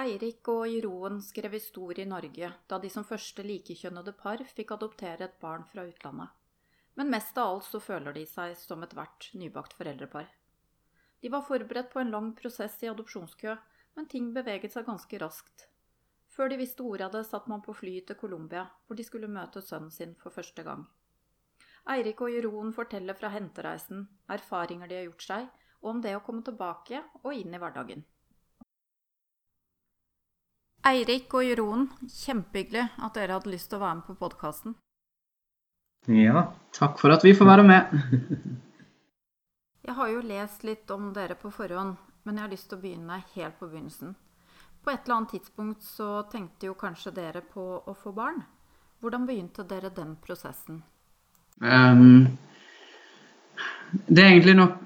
Eirik og Jeroen skrev historie i Norge da de som første likekjønnede par fikk adoptere et barn fra utlandet. Men mest av alt så føler de seg som ethvert nybakt foreldrepar. De var forberedt på en lang prosess i adopsjonskø, men ting beveget seg ganske raskt. Før de visste ordet av det, satt man på flyet til Colombia, hvor de skulle møte sønnen sin for første gang. Eirik og Jeroen forteller fra hentereisen, erfaringer de har gjort seg, og om det å komme tilbake og inn i hverdagen. Eirik og Jeroen, kjempehyggelig at dere hadde lyst til å være med på podkasten. Ja, takk for at vi får være med. jeg har jo lest litt om dere på forhånd, men jeg har lyst til å begynne helt på begynnelsen. På et eller annet tidspunkt så tenkte jo kanskje dere på å få barn. Hvordan begynte dere den prosessen? Um, det er egentlig nok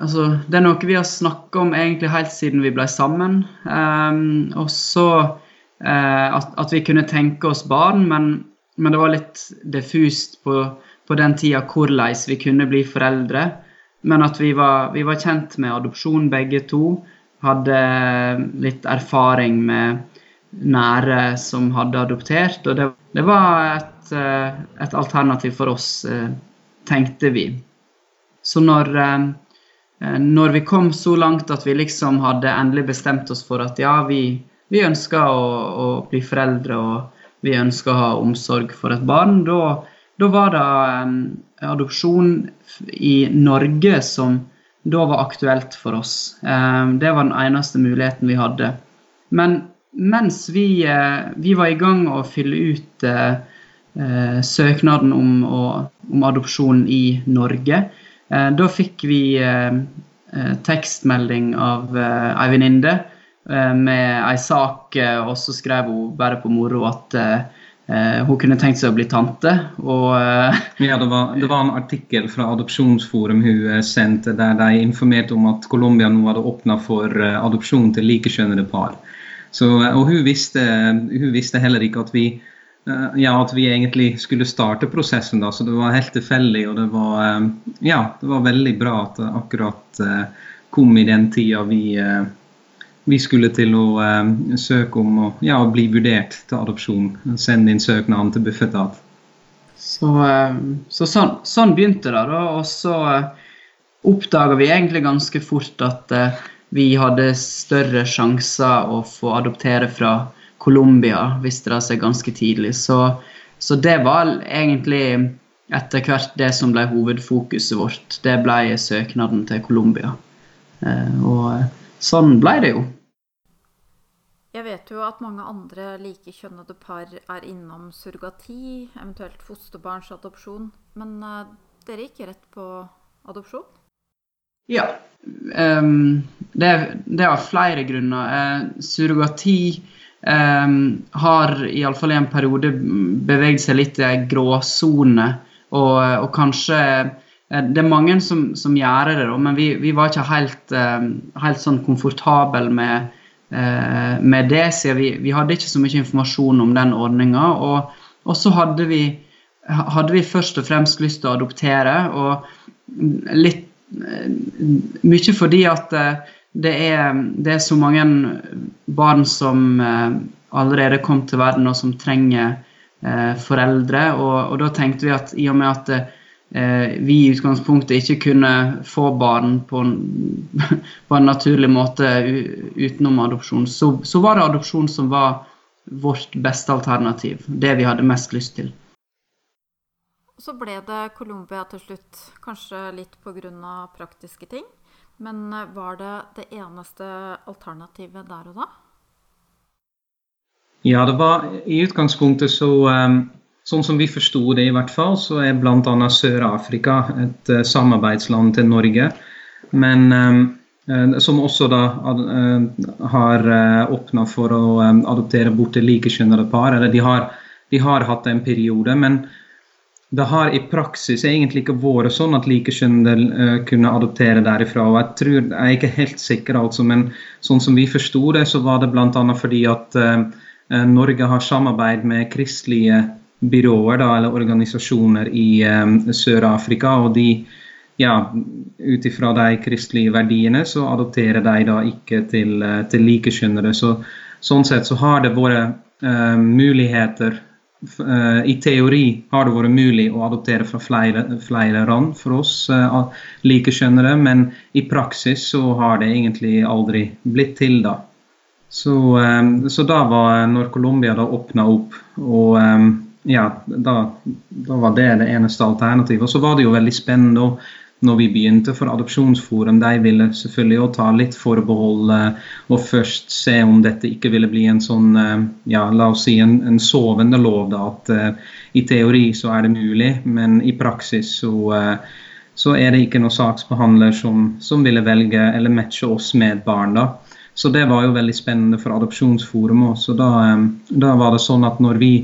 altså, det er noe vi har snakka om egentlig helt siden vi ble sammen. Um, og så uh, at, at, vi kunne tenke oss barn, men, men det var litt diffust på, på den tida hvordan vi kunne bli foreldre. Men at vi var, vi var, kjent med adopsjon begge to. Hadde litt erfaring med nære som hadde adoptert. Og det, det var et, uh, et, alternativ for oss, uh, tenkte vi. Så når Eh, når vi kom så langt at vi liksom hadde endelig bestemt oss for at ja, vi, vi ønsker å, å, bli foreldre og vi ønsker å ha omsorg for et barn, da, var det um, adopsjon i Norge som da var aktuelt for oss. Um, det var den eneste muligheten vi hadde. Men mens vi, uh, vi var i gang å fylle ut uh, søknaden om, om adopsjon i Norge, Eh, da fikk vi eh, eh, tekstmelding av ei venninne med ei sak, og så skrev hun bare på moro at hun kunne tenkt seg å bli tante. Og, ja, det var, det var, en artikkel fra Adopsjonsforum hun sendte, der de informerte om at Colombia nå hadde åpna for adopsjon til likekjønnede par. Så, og hun visste, hun visste heller ikke at vi Eh, ja, at vi egentlig skulle starte prosessen. da, så Det var helt tilfeldig. Og det var, eh, ja, det var veldig bra at det akkurat eh, kom i den tida vi, vi skulle til å søke om å ja, bli vurdert til adopsjon. Sende inn søknaden til Bufetat. Så, så sånn, sånn, begynte det. da, Og så oppdaga vi egentlig ganske fort at vi hadde større sjanser å få adoptere fra Colombia, visste det seg ganske tidlig. Så, så, det var egentlig etter hvert det som ble hovedfokuset vårt. Det ble søknaden til Colombia. Eh, og sånn ble det jo. Jeg vet jo at mange andre likekjønnede par er innom surrogati, eventuelt fosterbarnsadopsjon. Men uh, dere gikk rett på adopsjon? Ja. Um, det, det er flere grunner. Uh, surrogati um, har iallfall i en periode beveget seg litt i ei gråsone. Og, og, kanskje eh, Det er mange som, som gjør det, men vi, vi var ikke helt, uh, helt sånn komfortable med, uh, med det, siden vi, vi, hadde ikke så mye informasjon om den ordninga. Og, og, så hadde vi, hadde vi først og fremst lyst til å adoptere, og litt Mye fordi at det er, det er, så mange barn som eh, allerede kom til verden, og som trenger eh, foreldre. Og, og, da tenkte vi at i og med at eh, vi i utgangspunktet ikke kunne få barn på en, på en naturlig måte utenom adopsjon, så, så, var det adopsjon som var vårt beste alternativ. Det vi hadde mest lyst til. Så ble det Colombia til slutt, kanskje litt pga. praktiske ting. Men eh, var det det eneste alternativet der og da? Ja, det var i utgangspunktet så um, Sånn som vi forsto det, i hvert fall, så er bl.a. Sør-Afrika et uh, samarbeidsland til Norge. Men som også da har åpna for å adoptere bort til likekjønnede par. Eller de har, de har hatt en periode. men det har i praksis egentlig ikke vært sånn at likekjønnede uh, kunne adoptere derifra. og Jeg tror, jeg er ikke helt sikker, altså, men sånn som vi forsto det, så var det bl.a. fordi at uh, Norge har samarbeid med kristelige byråer da, eller organisasjoner i um, Sør-Afrika. og de ja, Ut ifra de kristelige verdiene så adopterer de da ikke til, til likekjønnede. Så sånn sett så har det vært uh, muligheter I teori har det vært mulig å adoptere fra flere, flere land for oss likekjønnere likekjønnede, men i praksis så har det egentlig aldri blitt til, da. Så, um, så da var når Colombia da åpna opp, og ja, da, da, var det det eneste alternativet. Og så var det jo veldig spennende når vi begynte, for Adopsjonsforum de ville selvfølgelig også ta litt forbehold og først se om dette ikke ville bli en sånn, ja, la oss si en, en sovende lov. da, At uh, i teori så er det mulig, men i praksis så, uh, så er det ikke noen saksbehandler som, som, ville velge eller matche oss med barn. da. Så det var jo veldig spennende for Adopsjonsforum òg. Da, da, var det sånn at når vi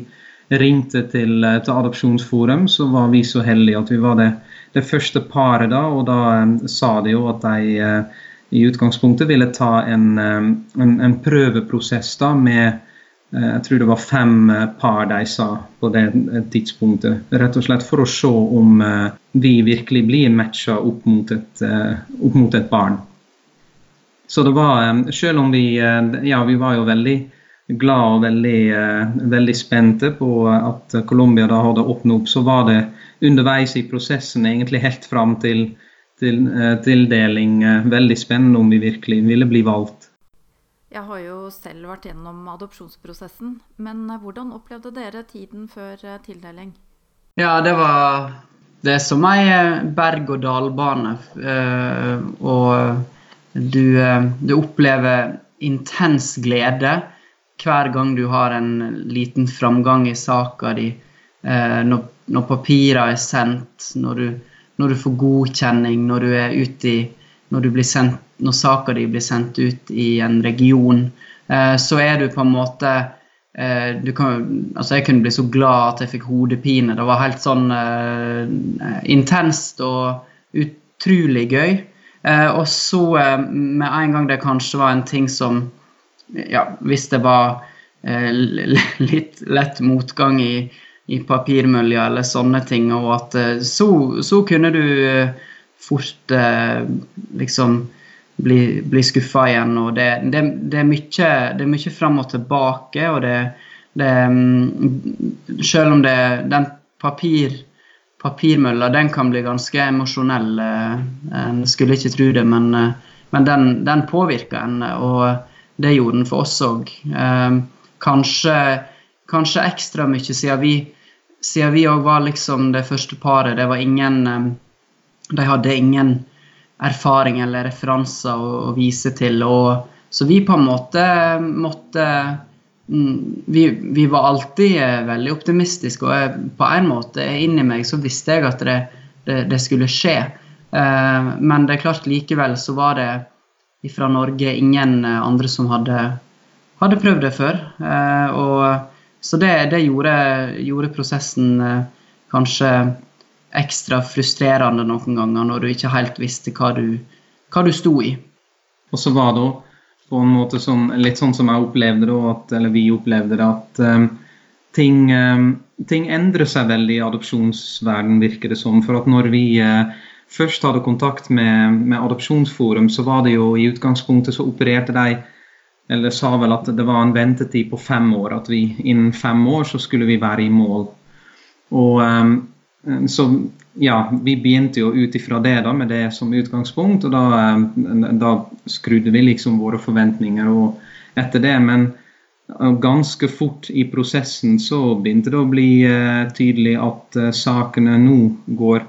ringte til, til Adopsjonsforum, så var vi så heldige at vi var det det første paret da, og da sa de jo at de uh, i utgangspunktet ville ta en, en, en prøveprosess da med uh, jeg tror det var fem uh, par de sa på det tidspunktet. Rett og slett for å se om vi virkelig blir matcha opp opp mot et barn. Så det var, selv om vi Ja, vi var jo veldig glad og veldig, veldig spente på at Colombia da hadde åpnet opp, så var det underveis i prosessen, egentlig helt fram til, til uh, tildeling, uh, veldig spennende om vi virkelig ville bli valgt. Jeg har jo selv vært gjennom adopsjonsprosessen, men eh, hvordan opplevde dere tiden før tildeling? Ja, det var Det er som ei berg-og-dal-bane. Og du, du opplever intens glede hver gang du har en liten framgang i saka di. Når når papirene er sendt, når du, når du, får godkjenning, når du er ute i Når, når saka di blir sendt ut i en region, eh, så er du på en måte eh, kan, altså Jeg kunne bli så glad at jeg fikk hodepine. Det var helt sånn uh, intenst og utrolig gøy. Uh, og så, uh, med en gang det kanskje var en ting som ja, Hvis det var eh, litt lett motgang i i papirmølja eller sånne ting. Og at eh, så, så kunne du eh, fort liksom bli, bli skuffa igjen. Og det, det, det, er mye, det er mye fram og tilbake, og det, det mm, Selv om det, den papir, papirmølla den kan bli ganske emosjonell. En skulle ikke tro det, men, men den, den påvirker en, og det gjorde den for oss òg. Kanskje kanskje ekstra mye siden vi òg var liksom det første paret. Det var ingen De hadde ingen erfaring eller referanser å, å vise til. Og, så vi på en måte måtte mm, vi, vi, var alltid eh, veldig optimistiske, og jeg, på en måte inni meg så visste jeg at det, det, det skulle skje. Uh, men det er klart likevel så var det fra Norge ingen andre som hadde, hadde prøvd det før. Uh, og så det, det gjorde, gjorde, prosessen eh, kanskje ekstra frustrerende noen ganger, når du ikke helt visste hva du, hva du sto i. Og så var det på en måte sånn, litt sånn som jeg opplevde det, at, eller vi opplevde det, at um, ting, um, ting, endrer seg veldig i adopsjonsverden, virker det som. For at når vi uh, først hadde kontakt med, med Adopsjonsforum, så var det jo i utgangspunktet så opererte de eller sa vel at det var en ventetid på fem år. At vi innen fem år så skulle vi være i mål. Og um, så ja, vi begynte jo ut ifra det da, med det som utgangspunkt, og da, um, da skrudde vi liksom våre forventninger og etter det. Men uh, ganske fort i prosessen så begynte det å bli uh, tydelig at uh, sakene nå går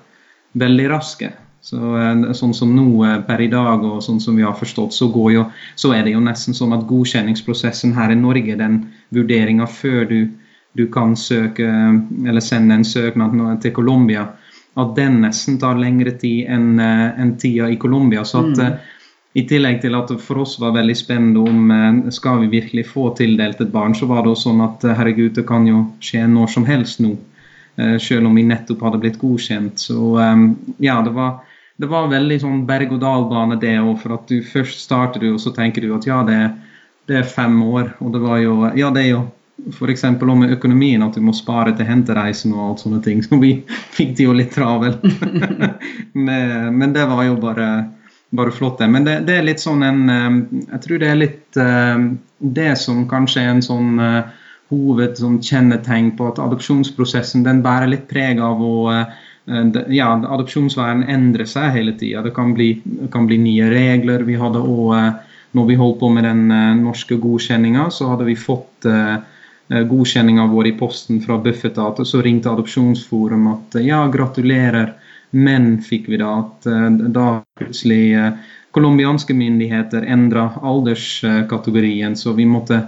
veldig raske. Så, eh, sånn som nå eh, per i dag, og sånn som vi har forstått, så, jo, så er det jo nesten sånn at godkjenningsprosessen her i Norge, den vurderinga før du, du, kan søke eller sende en søknad til Colombia, at den nesten tar lengre tid enn eh, en tida i Colombia. Så at mm. I tillegg til at det for oss var veldig spennende om skal vi virkelig få tildelt et barn, så var det jo sånn at herregud, det kan jo skje når som helst nå. Selv om vi nettopp hadde blitt godkjent. Så ja, det var det var veldig sånn berg-og-dal-bane, det òg. For at du først starter du, og så tenker du at ja, det, det er fem år. Og det var jo Ja, det er jo f.eks. om økonomien, at du må spare til hentereisen og alt sånne ting. Så vi fikk det jo litt travelt. men, men, det var jo bare bare flott, det. Men det, det, er litt sånn en Jeg tror det er litt det som kanskje er en sånn hoved sånn på at adopsjonsprosessen den bærer litt preg av å ja, Adopsjonsverden endrer seg hele tida. Det kan bli, kan bli, nye regler. Vi hadde også, når vi holdt på med den norske godkjenninga, så hadde vi fått godkjenninga vår i posten fra Bufetat, og så ringte Adopsjonsforum at ja, gratulerer men fikk vi da at eh, da plutselig eh, colombianske myndigheter endra alderskategorien, så vi måtte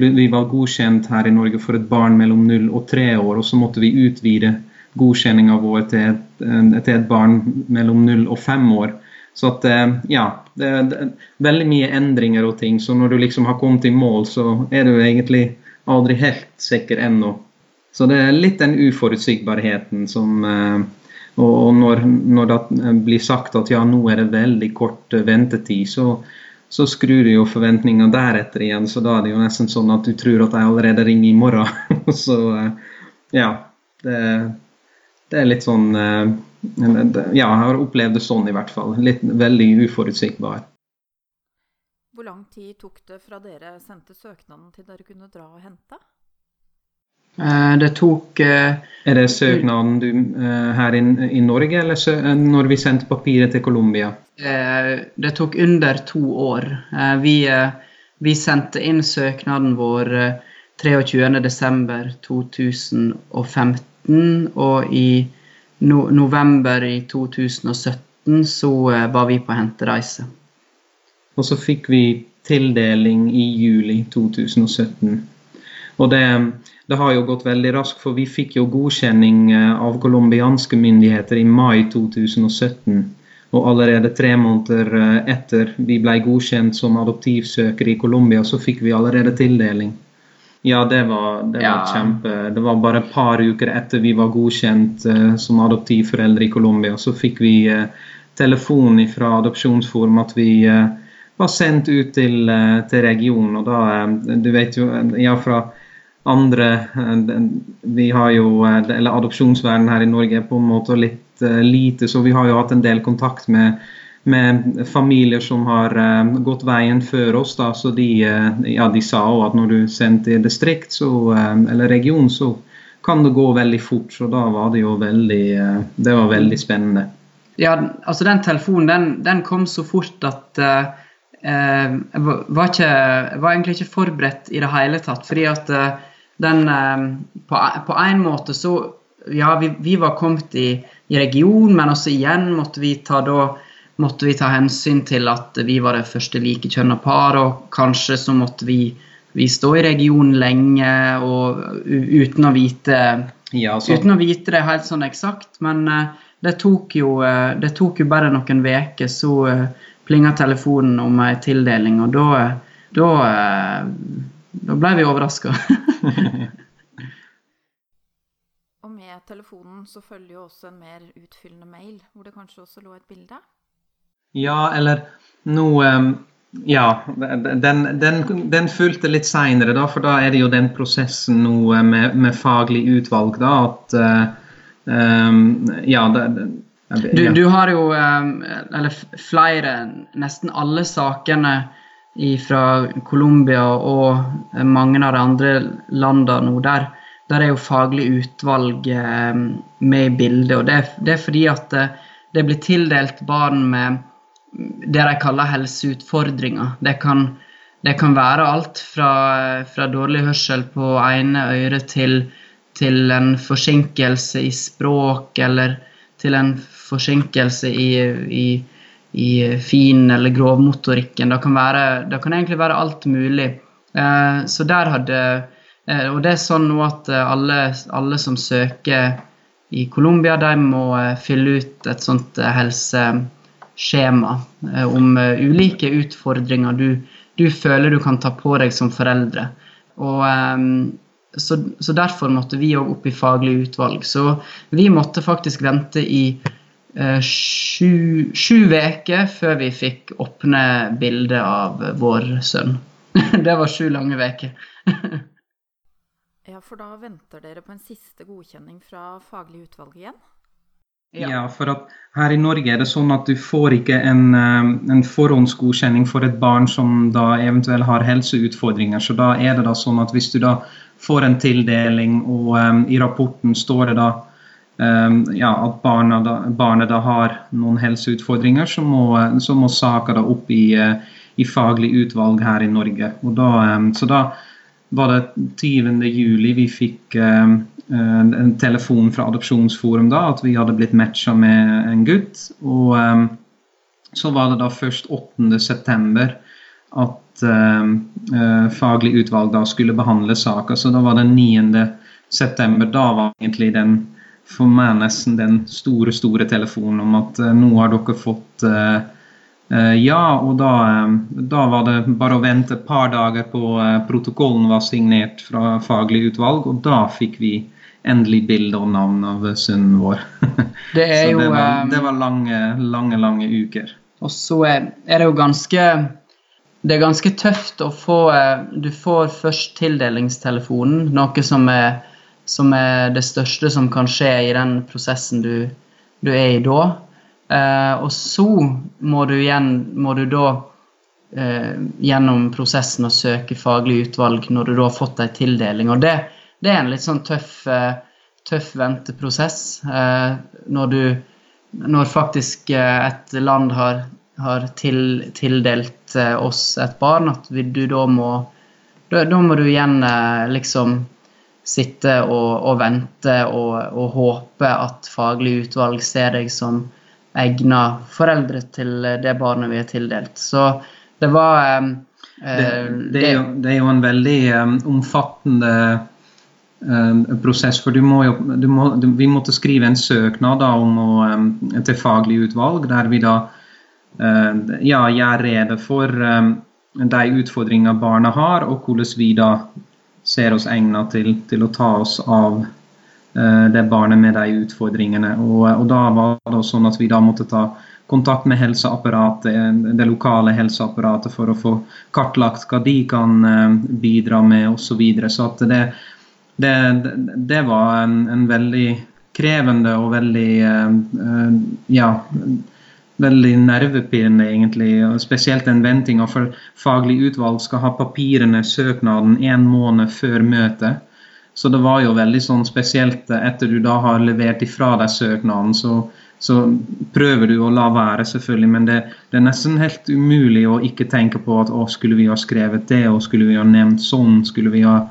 vi var godkjent her i Norge for et barn mellom 0 og 3 år, og så måtte vi utvide godkjenninga vår til et, til et, barn mellom 0 og 5 år. Så at, eh, ja, det er veldig mye endringer og ting. Så når du liksom har kommet i mål, så er du egentlig aldri helt sikker ennå. Så det er litt den uforutsigbarheten som, og når, når, det blir sagt at ja, nå er det veldig kort eh, ventetid, så, så skrur du jo forventningene deretter igjen. Så da er det jo nesten sånn at du tror at jeg allerede ringer i morgen. så eh, ja. Det, det, er litt sånn eh, Ja, jeg har opplevd det sånn i hvert fall. Litt veldig uforutsigbar. Hvor lang tid tok det fra dere sendte søknaden til dere kunne dra og hente? Eh, det tok eh, Er det søknaden du, eh, her i, i Norge, eller når vi sendte papiret til Colombia? Det tok under to år. Vi, vi sendte inn søknaden vår 23.12.2015, og i no november i 2017 så var vi på hentereise. Og så fikk vi tildeling i juli 2017. Og det, det, har jo gått veldig raskt, for vi fikk jo godkjenning eh, av colombianske myndigheter i mai 2017. Og allerede tre måneder eh, etter vi ble godkjent som adoptivsøker i Colombia, så fikk vi allerede tildeling. Ja, det var, det var kjempe Det var bare et par uker etter vi var godkjent uh, som adoptivforeldre i Colombia, så fikk vi telefon fra Adopsjonsforum at vi var sendt ut til, til regionen. Og da Du vet jo Ja, fra andre eh, Vi har jo eh, Eller adopsjonsvern her i Norge er på en måte litt eh, lite, så vi har jo hatt en del kontakt med, med familier som har gått veien før oss. da, så De, ja, de sa òg at når du sendte i distrikt så, eller region, så kan det gå veldig fort. Så da var det jo veldig Det var veldig spennende. Ja, altså den telefonen den, den kom så fort at jeg, var ikke, jeg var egentlig ikke forberedt i det hele tatt. fordi at den ehm, på, én måte så Ja, vi, vi var kommet i, i region, men også igjen måtte vi ta da måtte vi ta hensyn til at vi var det første likekjønna par, og kanskje så måtte vi, vi stå i regionen lenge og uten å vite ja, uten å vite det helt sånn eksakt. Men uh, det, tok jo, uh, det tok jo bare noen uker, så uh, plinga telefonen om ei tildeling, og da, da da ble vi overraska. og med telefonen så følger jo også en mer utfyllende mail, hvor det kanskje også lå et bilde? Ja, eller nå um, Ja, den, den, den fulgte litt seinere, da, for da er det jo den prosessen nå med, med faglig utvalg, da, at uh, um, Ja, det, du, du, har jo, eller flere, nesten alle sakene fra Colombia og mange av de andre landene nå, der, der er jo faglig utvalg eh, med i bildet. og det, det, er fordi at eh, det blir tildelt barn med det de kaller helseutfordringer. Det kan, det kan være alt fra, fra, dårlig hørsel på ene øret til, til en forsinkelse i språk, eller til en forsinkelse i, i i fin- eller grovmotorikken. Det kan, være, det kan egentlig være alt mulig. Eh, så der hadde eh, Og det er sånn nå at eh, alle, alle som søker i Colombia, de må fylle ut et sånt helseskjema om ulike utfordringer du, du, føler du kan ta på deg som foreldre. Og så, så derfor måtte vi òg opp i faglig utvalg. Så vi måtte faktisk vente i Eh, sju uker før vi fikk åpne bildet av vår sønn. det var sju lange uker. ja, for da venter dere på en siste godkjenning fra faglig utvalg igjen? Ja, for at her i Norge er det sånn at du får ikke en, eh, en forhåndsgodkjenning for et barn som da eventuelt har helseutfordringer. Så da er det da sånn at hvis du da får en tildeling, og um, i rapporten står det da ja, at barna da, barnet da har noen helseutfordringer, så må, så må saka da opp i, i, faglig utvalg her i Norge. Da, um, så da var det 20. juli vi fikk Eh, en telefon fra Adopsjonsforum da, at vi hadde blitt matcha med en gutt. Og så var det da først 8. september at uh, faglig utvalg da skulle behandle saka. Så da var det 9. september. Da var egentlig den for meg nesten den store, store telefonen om at uh, nå har dere fått uh, ja, og da, da, var det bare å vente et par dager på protokollen var signert fra faglig utvalg, og da fikk vi endelig bilde og navn av sønnen vår. Det jo det var, det var, lange, lange, lange uker. Og så er, er, det jo ganske Det er ganske tøft å få eh, Du får først tildelingstelefonen, noe som er, som er det største som kan skje i den prosessen du, du er i da. Eh, og så må du igjen må du da eh, gjennom prosessen å søke faglig utvalg når du da har fått ei tildeling. Og det, det er en litt sånn tøff, eh, tøff venteprosess. Eh, når du Når faktisk eh, et land har, har til, tildelt oss et barn, at du da må da, da må du igjen liksom sitte og, og vente og, og, håpe at faglig utvalg ser deg som egna foreldre til det barnet vi har tildelt. Så det var eh, det, det, er jo, det, er jo, en veldig um, omfattende Eh, prosess. For du må jo, du må, du, vi måtte skrive en søknad da, å, um, til faglig utvalg, der vi da uh, ja, gjør rede for um, de utfordringer barna har, og hvordan vi da ser oss egnet til, til å ta oss av uh, det barnet med de utfordringene. Og, og, da var det sånn at vi da måtte ta kontakt med helseapparatet, det lokale helseapparatet for å få kartlagt hva de kan uh, bidra med osv. Så, videre. så at det det, det var en, en, veldig krevende og veldig ja, veldig nervepirrende, egentlig. Spesielt den ventinga, for faglig utvalg skal ha papirene, søknaden, en måned før møtet. Så det var jo veldig sånn spesielt etter du da har levert ifra deg søknaden, så, så prøver du å la være, selvfølgelig. Men det, det, er nesten helt umulig å ikke tenke på at å, skulle vi ha skrevet det, og skulle vi ha nevnt sånn, skulle vi ha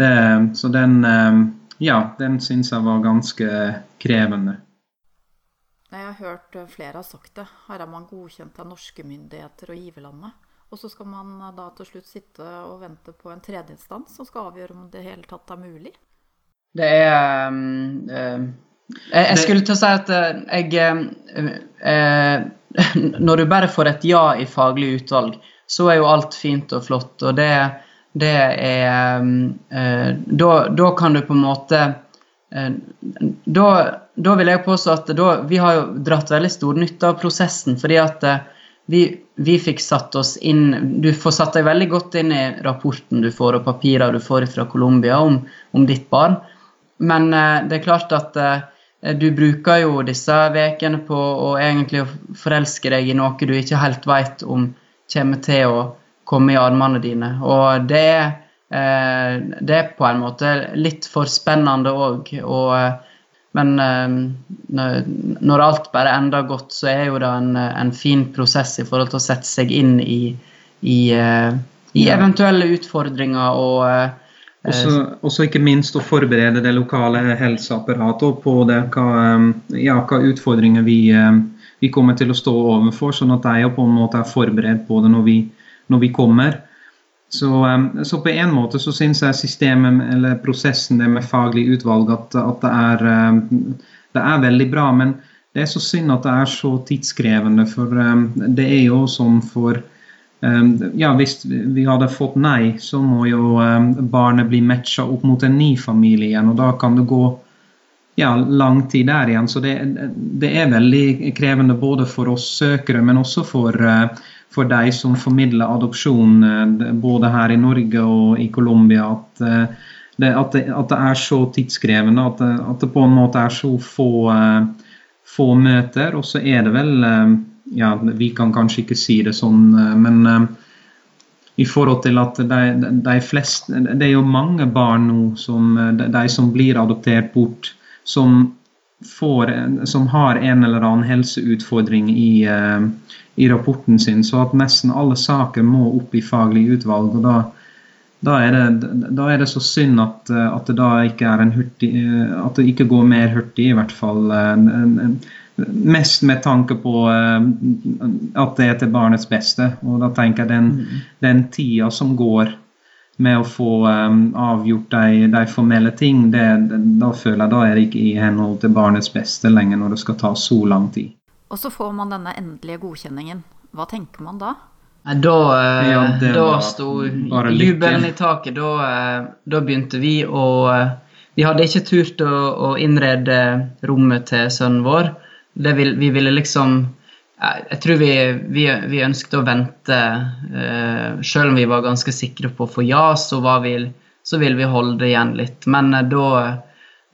det, så den eh, Ja, den syns jeg var ganske krevende. Jeg har hørt eh, flere har sagt det. Her er man godkjent av norske myndigheter og giverlandet. Og så skal man eh, da til slutt sitte og vente på en tredjeinstans som skal avgjøre om det hele tatt er mulig. Det er um, uh, jeg, jeg, skulle til å si at jeg uh, Når du bare får et ja i faglig utvalg, så er jo alt fint og flott. Og det, det er eh, da, da, kan du på en måte eh, da, da, vil jeg påstå at da, vi har jo dratt veldig stor nytte av prosessen. fordi at eh, vi, vi, fikk satt oss inn Du får satt deg veldig godt inn i rapporten du får, og papirer du får fra Colombia om, om, ditt barn. Men det er klart at du bruker jo disse ukene på å egentlig forelske deg i noe du ikke helt vet om kommer til å komme i armene dine. Og det, eh, det er på en måte litt for spennende òg. Eh, men eh, når alt bare ender godt, så er jo det en, en, fin prosess i forhold til å sette seg inn i, i, eh, i eventuelle utfordringer og eh, også, også, ikke minst å forberede det lokale helseapparatet på det, hva, ja, hva utfordringer vi, vi, kommer til å stå overfor, sånn at de på en måte er forberedt på det når vi, når vi kommer. Så, um, så, på en måte så syns jeg systemet, eller prosessen det med faglig utvalg, at, at det, er, um, det, er, veldig bra. Men det er så synd at det er så tidskrevende, for um, det er jo sånn for ja, Hvis vi hadde fått nei, så må jo barnet bli matcha opp mot en ny familie igjen. Og da kan det gå ja, lang tid der igjen. Så det, det er veldig krevende både for oss søkere, men også for uh, for de som formidler adopsjon eh, både her i Norge og i Colombia, at, eh, det, at, det, at det, er så tidskrevende. At at det, på en måte er så få, eh, få møter. Og så er det vel eh, Ja, vi kan kanskje ikke si det sånn, eh, men eh, i forhold til at de, de fleste Det er jo mange barn nå, som, de, de som blir adoptert bort, som, får, som har en eller annen helseutfordring i, i rapporten sin. Så at nesten alle saker må opp i faglig utvalg. og da da er, det, da er det, så synd at, at, det da ikke er en hurtig At det ikke går mer hurtig, i hvert fall. Mest med tanke på at det er til barnets beste. Og da tenker jeg den, mm. den tida som går med å få avgjort de, de formelle ting, det, da føler jeg da er det ikke i henhold til barnets beste lenger når det skal ta så lang tid. Og så får man denne endelige godkjenningen. Hva tenker man da? Da, eh, ja, da sto jubelen i taket. Da, eh, da, begynte vi å eh, Vi hadde ikke turt å, å innrede rommet til sønnen vår. Vil, vi ville liksom Jeg tror vi, vi, vi ønsket å vente. Selv om vi var ganske sikre på å få ja, så, vi, så ville vi holde det igjen litt. Men da,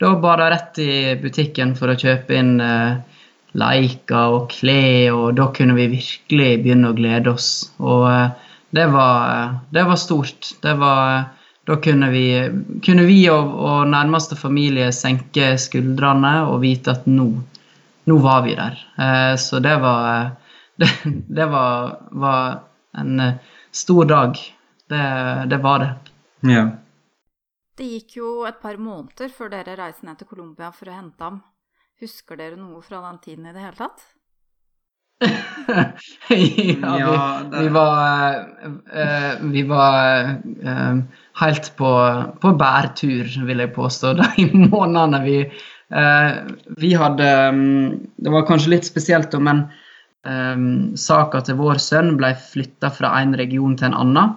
da bar det rett i butikken for å kjøpe inn leika og klær, og da kunne vi virkelig begynne å glede oss. Og uh, det var, det var stort. Det var, da kunne vi, kunne vi og, og, nærmeste familie senke skuldrene og vite at nå, nå var vi der. Eh, så det var Det, det var, var, en eh, stor dag. Det, det var det. Ja. Det gikk jo et par måneder før dere reiste ned til Colombia for å hente ham. Husker dere noe fra den tiden i det hele tatt? ja, vi, vi, var, uh, vi var uh, helt på, på bærtur, vil jeg påstå, de månedene vi Vi hadde um, Det var kanskje litt spesielt, men um, saka til vår sønn ble flytta fra en region til en annen.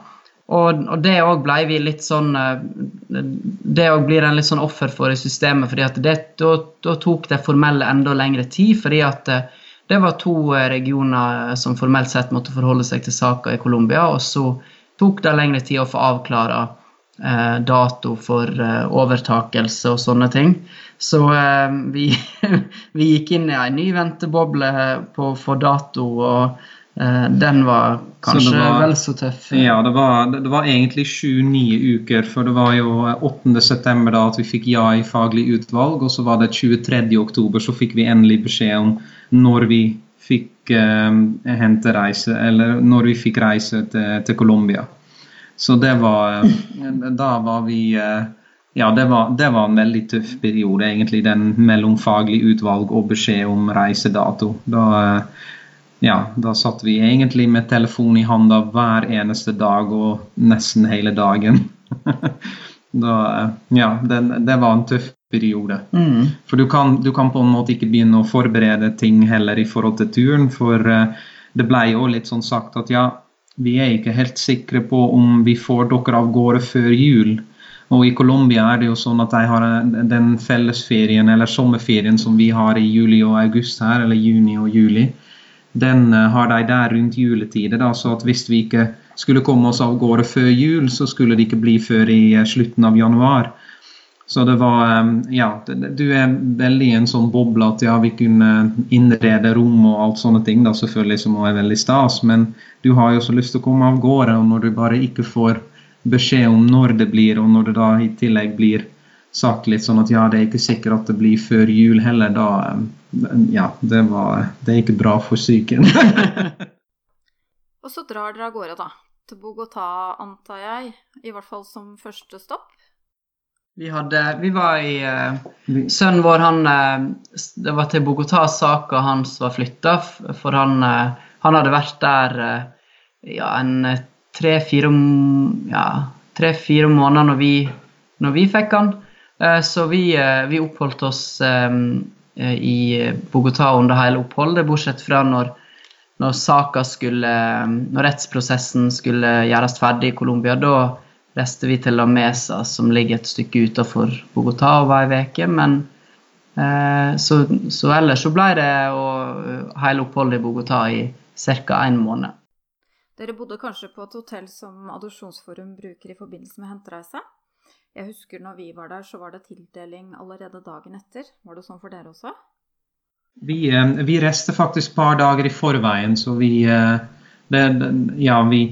Og, det òg ble vi litt sånn eh, Det òg blir en litt sånn offer for i systemet, fordi da, tok det formelle enda lengre tid. fordi at eh, det var to eh, regioner som formelt sett måtte forholde seg til saka i Colombia, og så tok det lengre tid å få avklara eh, dato for eh, overtakelse og sånne ting. Så eh, vi, vi, gikk inn i ei ny venteboble på få dato. og Eh, den var kanskje var, vel så tøff. Ja, det var, det var egentlig sju-ni uker. For det var jo 8.9. da at vi fikk ja i faglig utvalg, og så var det 23.10 så fikk vi endelig beskjed om når vi fikk eh, hente reise, eller når vi fikk reise til, til Colombia. Så det var eh, Da var vi eh, ja, det var, det var, en veldig tøff periode, egentlig, den mellomfaglige utvalg og beskjed om reisedato. Da, eh, ja, da satt vi egentlig med telefon i hånda hver eneste dag og nesten hele dagen. da, ja, det, det, var en tøff periode. Mm. For du kan, du kan, på en måte ikke begynne å forberede ting heller i forhold til turen, for det ble jo litt sånn sagt at ja, vi er ikke helt sikre på om vi får dere av gårde før jul. Og i Colombia er det jo sånn at de har den fellesferien eller sommerferien som vi har i juli og august her, eller juni og juli den eh, har de der rundt juletider. Da, så at hvis vi ikke skulle komme oss av gårde før jul, så skulle det ikke bli før i eh, slutten av januar. Så det var Ja, du er veldig i en sånn boble at ja, vi kunne innrede rom og alt sånne ting, da selvfølgelig som er veldig stas, men du har jo så lyst til å komme av gårde, og når du bare ikke får beskjed om når det blir, og når det da i tillegg blir sagt litt sånn at ja, det er ikke sikkert at det blir før jul heller, da Ja, det var Det er ikke bra for psyken. og så drar dere av gårde, da. Til Bogotá, antar jeg. I hvert fall som første stopp. Vi hadde Vi var i uh, Sønnen vår, han uh, Det var til Bogotá saka hans var flytta, for han, uh, han hadde vært der ja, en tre-fire ja, tre-fire måneder når vi, når vi fikk han. Eh, så vi, eh, vi oppholdt oss eh, i Bogotá under hele oppholdet, bortsett fra når, når skulle Når rettsprosessen skulle gjøres ferdig i Colombia. Da reiste vi til La Mesa, som ligger et stykke utenfor Bogotá, og var ei uke. Men så, så, ellers så ble det hele oppholdet i Bogotá i ca. en måned. Dere bodde kanskje på et hotell som Adopsjonsforum bruker i forbindelse med hentereise? Jeg husker når vi var der, så var det tildeling allerede dagen etter. Var det sånn for dere også? Vi, vi reiste faktisk et par dager i forveien, så vi det, Ja, vi,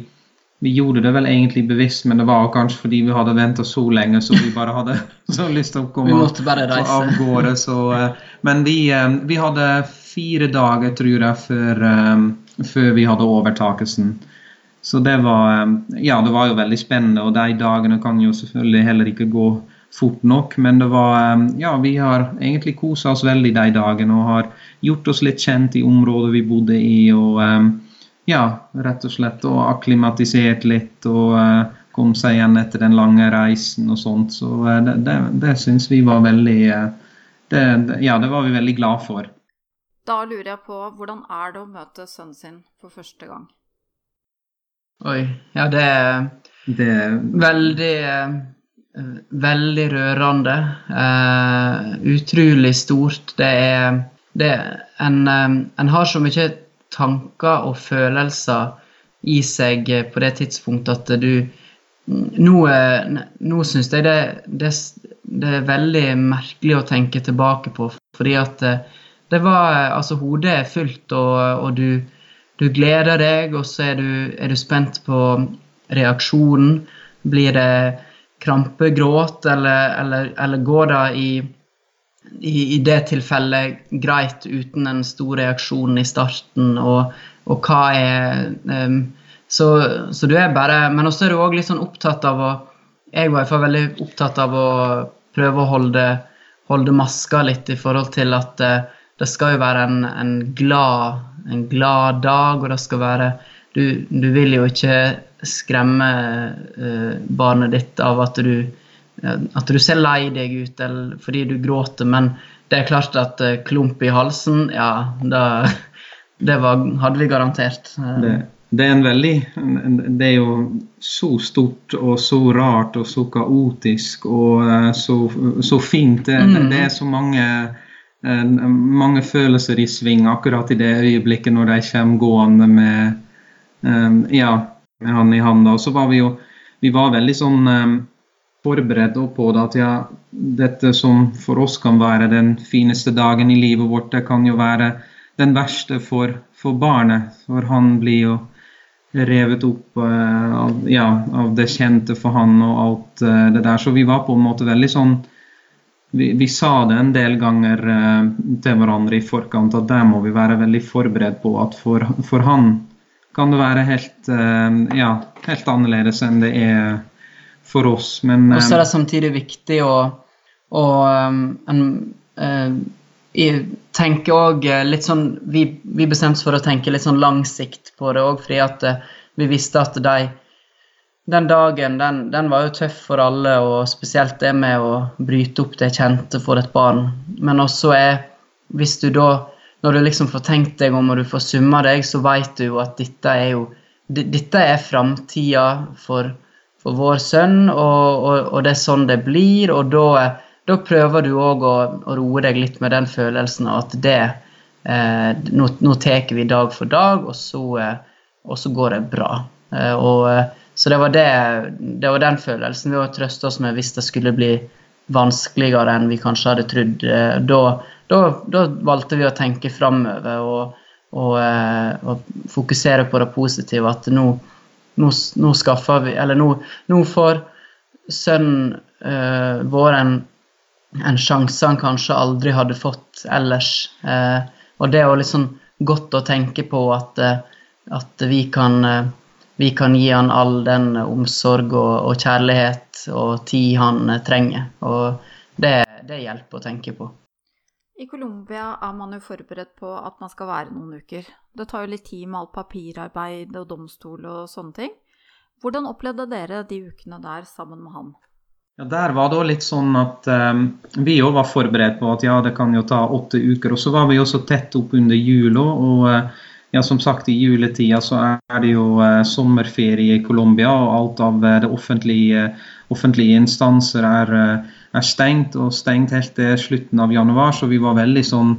vi gjorde det vel egentlig bevisst, men det var kanskje fordi vi hadde venta så lenge, så vi bare hadde så lyst til å komme av gårde. Så, men vi, vi, hadde fire dager, tror jeg, før, før vi hadde overtakelsen. Så det var, eh, ja, det var jo veldig spennende, og de dagene kan jo selvfølgelig heller ikke gå fort nok. Men det var eh, Ja, vi har egentlig kosa oss veldig de dagene og har gjort oss litt kjent i området vi bodde i. og eh, ja, rett og slett og akklimatisert litt og kom seg igjen etter den lange reisen og sånt. Så det, det, det syns vi var veldig det, Ja, det var vi veldig glad for. Da lurer jeg på, hvordan er det å møte sønnen sin for første gang? Oi. Ja, det er, det er veldig Veldig rørende. Uh, utrolig stort. Det er, det en, en, har så mye tanker og følelser i seg på det tidspunktet at du Nå, nå syns jeg det, det, det, er veldig merkelig å tenke tilbake på, fordi at det var Altså, hodet er fullt, og, og du du gleder deg, og så er du, er du spent på reaksjonen. Blir det krampegråt, eller, eller, eller går det i, i, i, det tilfellet greit uten en stor reaksjon i starten, og, og hva er um, så, så, du er bare Men også er du òg litt sånn opptatt av å Jeg var i hvert veldig opptatt av å prøve å holde, holde maska litt i forhold til at uh, det skal jo være en, en glad en glad dag, og det skal være Du, du vil jo ikke skremme uh, barnet ditt av at du, at du ser lei deg ut eller fordi du gråter, men det er klart at uh, klump i halsen, ja, da, det var, hadde vi garantert. Det, det, er en veldig Det er jo så stort og så rart og så kaotisk og så, så fint. Det, mm. det, er så mange Eh, mange følelser i sving akkurat i det øyeblikket når de kommer gående med, ja, med han i handa. Og så var vi jo vi var veldig sånn forberedt på det at ja, dette som for oss kan være den fineste dagen i livet vårt, det kan jo være den verste for, for barnet. For han blir jo revet opp uh, av, ja, av, det kjente for han og alt uh, det der. Så vi var på en måte veldig sånn vi, vi, sa det en del ganger uh, til hverandre i forkant at der må vi være veldig forberedt på at for, for han kan det være helt, ja, helt annerledes enn det er for oss. Men Og så er det eh, samtidig viktig å, å en, jeg tenke òg litt sånn vi, vi bestemte oss for å tenke litt sånn lang sikt på det òg, fordi at vi visste at de den dagen den, den, var jo tøff for alle, og spesielt det med å bryte opp det kjente for et barn. Men også er Hvis du da Når du liksom får tenkt deg om og du får summa deg, så vet du jo at dette er jo Dette er framtida for, for, vår sønn, og, og, og, det er sånn det blir. Og da, da prøver du òg å, å, roe deg litt med den følelsen av at det eh, Nå, nå tar vi dag for dag, og så, eh, og så går det bra. Eh, og eh, så det var, det, det var den følelsen vi å trøste oss med hvis det skulle bli vanskeligere enn vi kanskje hadde trodd. Eh, da, da, da valgte vi å tenke framover og, og, eh, fokusere på det positive. At nå, nå, nå skaffer vi Eller nå, nå får sønnen uh, vår en, en sjanse han kanskje aldri hadde fått ellers. Uh, og det er jo sånn godt å tenke på at, uh, at vi kan vi kan gi han all den omsorg og, og kjærlighet og tid han trenger. Og det, det hjelper å tenke på. I Colombia er man jo forberedt på at man skal være noen uker. Det tar jo litt tid med alt papirarbeid og domstol og sånne ting. Hvordan opplevde dere de ukene der sammen med han? Ja, Der var det litt sånn at um, vi òg var forberedt på at ja, det kan jo ta åtte uker. Og så var vi jo også tett opp under jula. og uh, ja, som sagt, i juletida så er det jo uh, sommerferie i Colombia, og alt av uh, det offentlige, offentlige instanser er, eh, er, stengt, og stengt helt til slutten av januar. Så vi var veldig sånn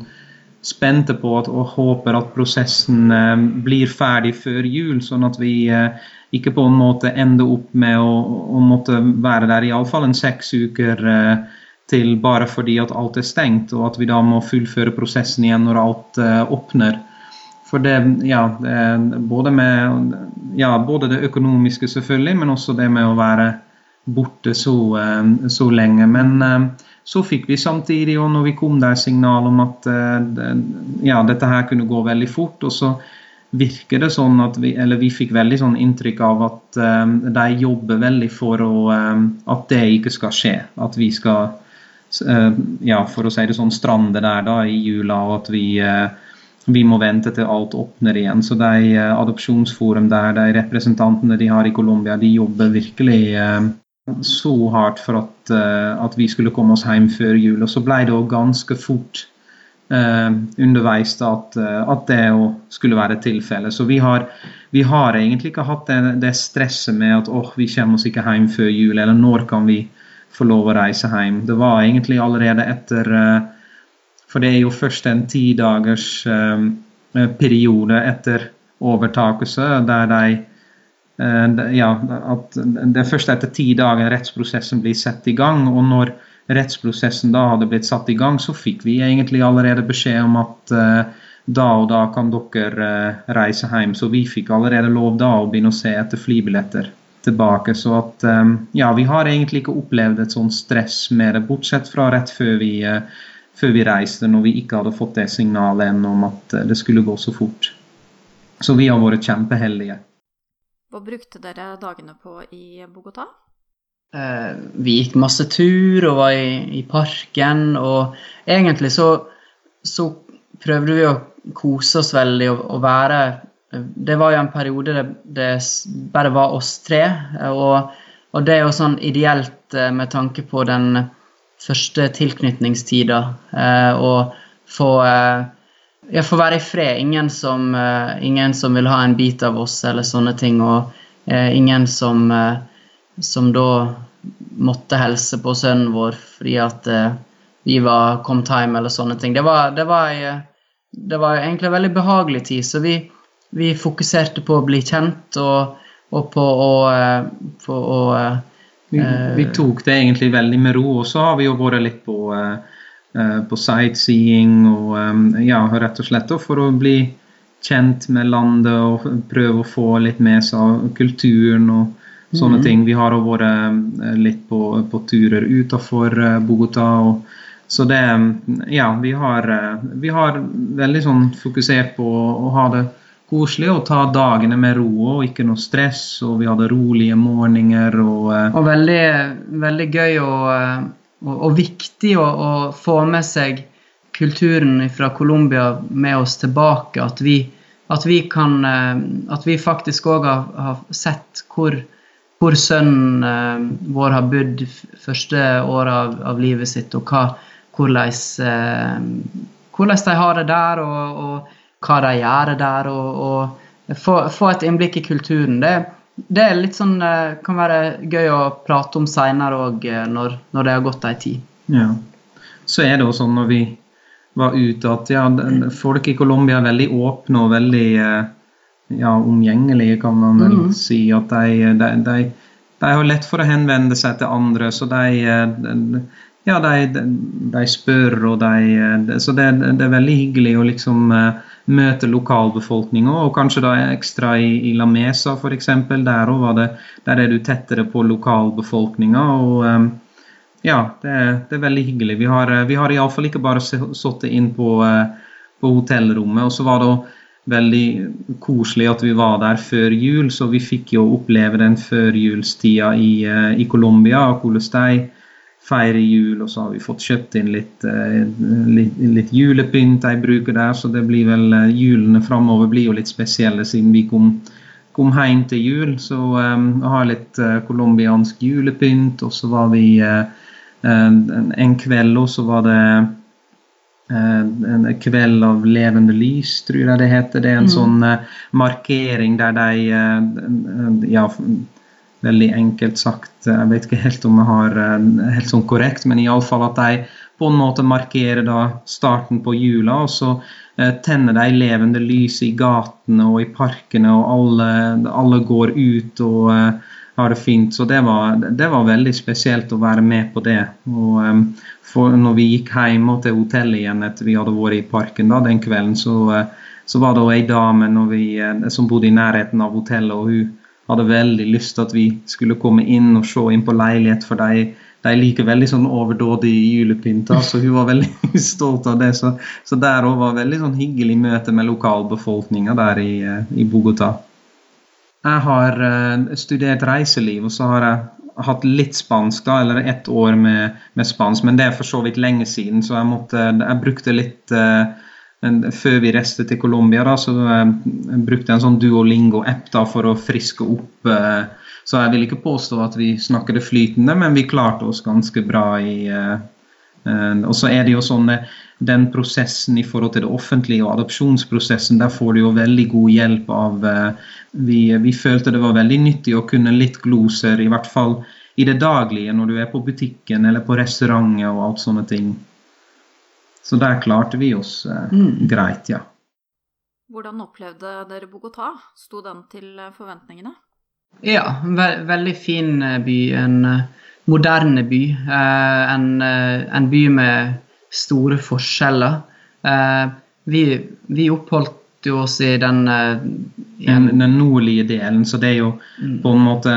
spente på at, og håper at prosessen eh, blir ferdig før jul, sånn at vi eh, ikke på en måte ender opp med å, å måtte være der iallfall en seks uker eh, til bare fordi at alt er stengt, og at vi da må fullføre prosessen igjen når alt uh, åpner. For det, ja, både, med, ja, både det økonomiske, selvfølgelig, men også det med å være borte så, uh, så lenge. Men uh, så fikk vi samtidig, og når vi kom der, signal om at ja, dette her kunne gå veldig fort. og så virker det sånn at vi, eller vi fikk veldig sånn inntrykk av at um, de jobber veldig for å, um, at det ikke skal skje. At vi skal uh, ja, for å si det sånn, strande der da i jula, og at vi, uh, vi må vente til alt åpner igjen. Så de uh, adopsjonsforum der, de representantene de har i Colombia, de jobber virkelig så hardt for at, at, vi skulle komme oss hjem før jul. Og så ble det ganske fort uh, underveis at, at det skulle være tilfellet. Så vi har, vi har, egentlig ikke hatt det, det stresset med at åh, vi kommer oss ikke hjem før jul, eller når kan vi få lov å reise hjem. Det var egentlig allerede etter eh, For det er jo først en ti dagers eh, periode etter overtakelse der de eh, ja, at Det er først etter ti dager rettsprosessen blir satt i gang. og når rettsprosessen da hadde blitt satt i gang, så fikk vi egentlig allerede beskjed om at da og da kan dere reise hjem. Så vi fikk allerede lov da å begynne å se etter flybilletter tilbake. Så at ja, vi har egentlig ikke opplevd et sånt stress med det, bortsett fra rett før vi, eh, før vi reiste, når vi ikke hadde fått det signalet ennå om at eh, det skulle gå så fort. Så vi har vært kjempeheldige. Hva brukte dere dagene på i Bogotá? Eh, vi gikk masse tur og var i, i parken. Og egentlig så, så, prøvde vi å kose oss veldig og, og være det var jo en periode det, det bare var oss tre. Og, og, det er jo sånn ideelt eh, med tanke på den første tilknytningstida. Eh, og få eh, ja, får være i fred. Ingen som, uh, ingen som, vil ha en bit av oss eller sånne ting. Og uh, ingen som, uh, som da måtte helse på sønnen vår fordi at vi var kommet time eller sånne ting. Det var, det var, det var egentlig en veldig behagelig tid. Så vi, vi fokuserte på å bli kjent og, og på å, på å vi, vi, tok det egentlig veldig med ro, og så har vi jo vært litt på, eh, på sightseeing og ja, rett og slett for å bli kjent med landet og prøve å få litt med seg kulturen og sånne mm. ting. Vi har òg vært litt på, på turer utenfor Bogotá. så det Ja, vi har, vi har veldig sånn fokusert på å ha det koselig og ta dagene med ro og ikke noe stress. Og vi hadde rolige morgener. Og, og veldig, veldig, gøy uh, og, og viktig å, å, få med seg kulturen fra Colombia med oss tilbake. At vi, at vi, kan, uh, at vi faktisk òg har, har, sett hvor, hvor sønnen vår har bodd første året av, av, livet sitt, og hva, hvordan, hvordan de har det der. og, og hva de gjør der, og, og få, få, et innblikk i kulturen. Det, det er litt sånn, eh, kan være gøy å prate om seinere òg, eh, når, når, det har gått ei tid. Ja. Så er det jo sånn når vi var ute, at ja, folk i Colombia er veldig åpne og veldig eh, ja, omgjengelige, kan man vel mm. si. At de, de, de, de, har lett for å henvende seg til andre, så de, ja, de, spør og de Så det, det, er veldig hyggelig å liksom møte lokalbefolkninga, og kanskje da ekstra i, i La Mesa f.eks. Der, der er du tettere på lokalbefolkninga. og um, ja, det er, det er, veldig hyggelig. Vi har, vi har iallfall ikke bare sittet inn på, på hotellrommet. Og så var det veldig koselig at vi var der før jul, så vi fikk jo oppleve den førjulstida i, i Colombia. og hvordan de feire jul, og så har vi fått kjøpt inn litt, eh, litt, litt julepynt jeg bruker der, så det blir vel eh, julene framover blir jo litt spesielle siden vi kom, kom hjem til jul. Så um, jeg har litt uh, colombiansk julepynt, og så var vi uh, en, en, kveld, og så var det en kveld av levende lys, tror jeg det heter. Det er en mm. sånn markering der de ja, veldig enkelt sagt. Jeg vet ikke helt om jeg har eh, helt sånn korrekt, men iallfall at de på en måte markerer da starten på jula. Og så eh, tenner de levende lys i gatene og i parkene, og alle, alle går ut og, har det fint. Så det var, det var, veldig spesielt å være med på det. Og for når vi gikk hjem til hotellet igjen etter vi hadde vært i parken da, den kvelden, så, så var det ei dame vi, som bodde i nærheten av hotellet, og hun hadde veldig lyst til at vi skulle komme inn og se inn på leilighet, for de, de liker veldig sånn overdådige julepynta, så hun var veldig stolt av det. Så, så der òg var veldig sånn hyggelig møte med lokalbefolkninga der i, uh, i Bogotá. Jeg har uh, studert reiseliv, og så har jeg hatt litt spansk, da, eller ett år med, med, spansk, men det er for så vidt lenge siden, så jeg, måtte, jeg brukte litt uh, Før vi reiste til Colombia, da, så uh, jeg en sånn Duolingo-app da, for å friske opp. så jeg vil ikke påstå at vi snakket det flytende, men vi klarte oss ganske bra i Og så er det jo sånn den prosessen i forhold til det offentlige og adopsjonsprosessen, der får du jo veldig god hjelp av vi, vi, følte det var veldig nyttig å kunne litt gloser, i hvert fall i det daglige når du er på butikken eller på restauranter og alt sånne ting. Så der klarte vi oss eh, mm. greit, ja. Hvordan opplevde dere Bogotá? Sto den til eh, forventningene? Ja, ve veldig fin eh, by. En uh, moderne by. Uh, en, uh, en, by med store forskjeller. vi, vi oppholdt jo år i den, uh, den, den nordlige delen, så det er jo mm. på en måte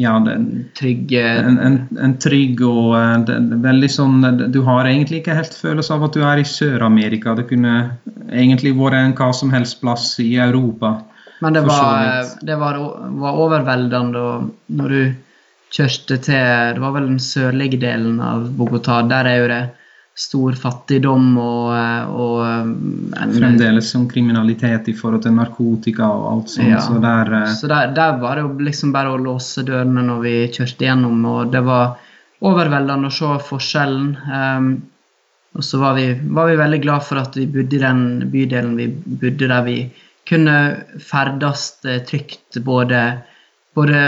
ja, den, trygg en, en, en, trygg og uh, det, veldig sånn Du har egentlig ikke helt følelse av at du er i Sør-Amerika. Det kunne egentlig vært en hva som helst plass i Europa. Men det var, det var, var overveldende når du kjørte til Det var vel den sørlige delen av Bogotá. Der er jo det stor fattigdom og, og en, Fremdeles som kriminalitet i forhold til narkotika og alt sånt. Ja. Så, der, eh, så der, der, var det jo liksom bare å låse dørene når vi kjørte gjennom, og det var overveldende å se forskjellen. Um, og så var vi, var vi, veldig glad for at vi bodde i den bydelen vi bodde, der vi kunne ferdes eh, trygt både, både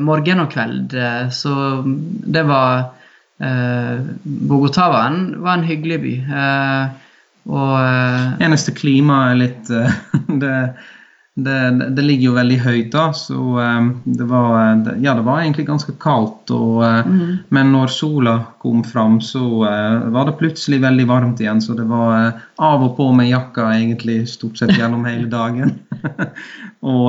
morgen og kveld. Eh, så det var Eh, Bogotá var en, hyggelig by. Eh, og eh, Eneste klimaet er litt det, det, det, ligger jo veldig høyt, da, så det var, ja, det var egentlig ganske kaldt. Og, mm. Men når sola kom fram, så var det plutselig veldig varmt igjen. Så det var av og på med jakka egentlig stort sett gjennom hele dagen. og,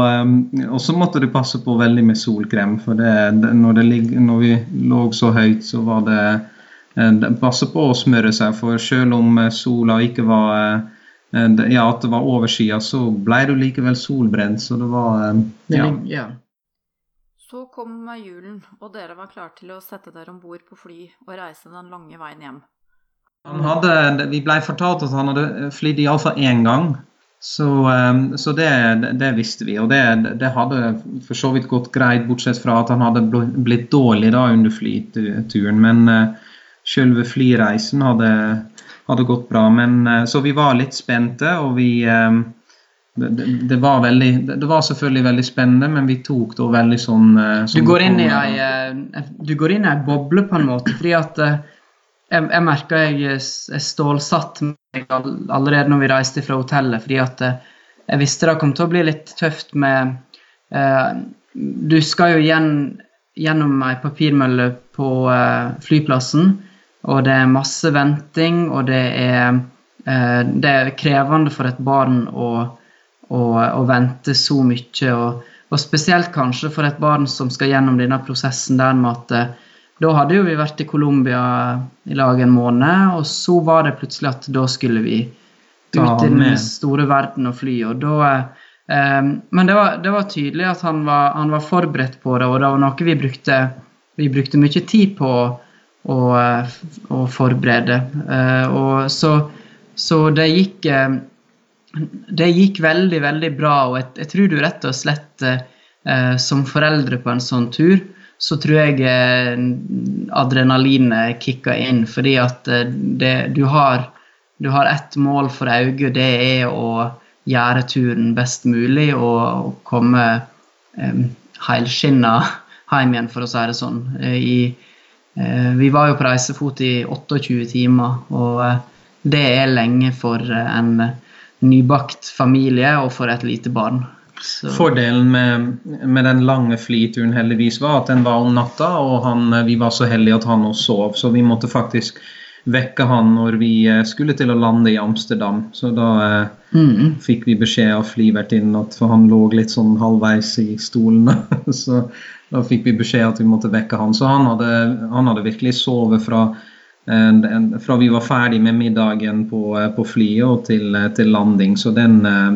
og, så måtte du passe på veldig med solkrem, for det, når, når, vi lå så høyt, så var det Passe på å smøre seg, for selv om sola ikke var ja, at det var overskya, så ble du likevel solbrent. Så det var ja. ja. Så kom julen, og dere var klare til å sette dere om bord på fly og reise den lange veien hjem. Hadde, vi ble fortalt at han hadde flydd iallfall én gang. Så, så det, det, visste vi, og det, det, hadde for så vidt gått greit, bortsett fra at han hadde blitt dårlig da under flyturen. Men uh, selve flyreisen hadde hadde gått bra. Men, eh, så vi var litt spente, og vi eh, det, det, var veldig, det var selvfølgelig veldig spennende, men vi tok det veldig sånn, eh, sånn du, går ei, du går inn i ei boble, på en måte. fordi at jeg, jeg merka jeg, jeg stålsatt meg allerede når vi reiste fra hotellet. fordi at jeg visste det kom til å bli litt tøft med eh, Du skal jo igjen gjennom ei papirmølle på eh, flyplassen. Og det er masse venting, og det er, eh, det er krevende for et barn å, å, å vente så mye. Og, og, spesielt kanskje for et barn som skal gjennom denne prosessen der med at eh, da hadde jo vi vært i Colombia i lag en måned, og så var det plutselig at da skulle vi ut i den store verden og fly. og da eh, Men det var, det var, tydelig at han var, han var, forberedt på det, og det var noe vi brukte, vi brukte mye tid på å, å forberede. Eh, og så, så det gikk eh, det gikk veldig, veldig bra, og jeg, jeg tror du rett og slett eh, som foreldre på en sånn tur, så tror jeg eh, adrenalinet kicker inn. Fordi at eh, det, du, har, du har ett mål for øye, det er å gjøre turen best mulig og, komme eh, helskinna hjem igjen, for å si det sånn. I, Eh, vi var jo på reisefot i 28 timer, og det er lenge for en nybakt familie og for et lite barn. Så. Fordelen med, med, den lange flyturen heldigvis var at den var om natta, og han, vi var så heldige at han også sov. Så vi måtte faktisk vekke han når vi eh, skulle til å lande i Amsterdam. Så da eh, mm. fikk vi beskjed av flyvertinnen at for han lå litt sånn halvveis i stolen. så da fikk vi beskjed at vi måtte vekke han. Så han hadde, han hadde virkelig sovet fra fra vi var ferdig med middagen på, eh, på flyet og til, eh, til, landing. Så den, eh,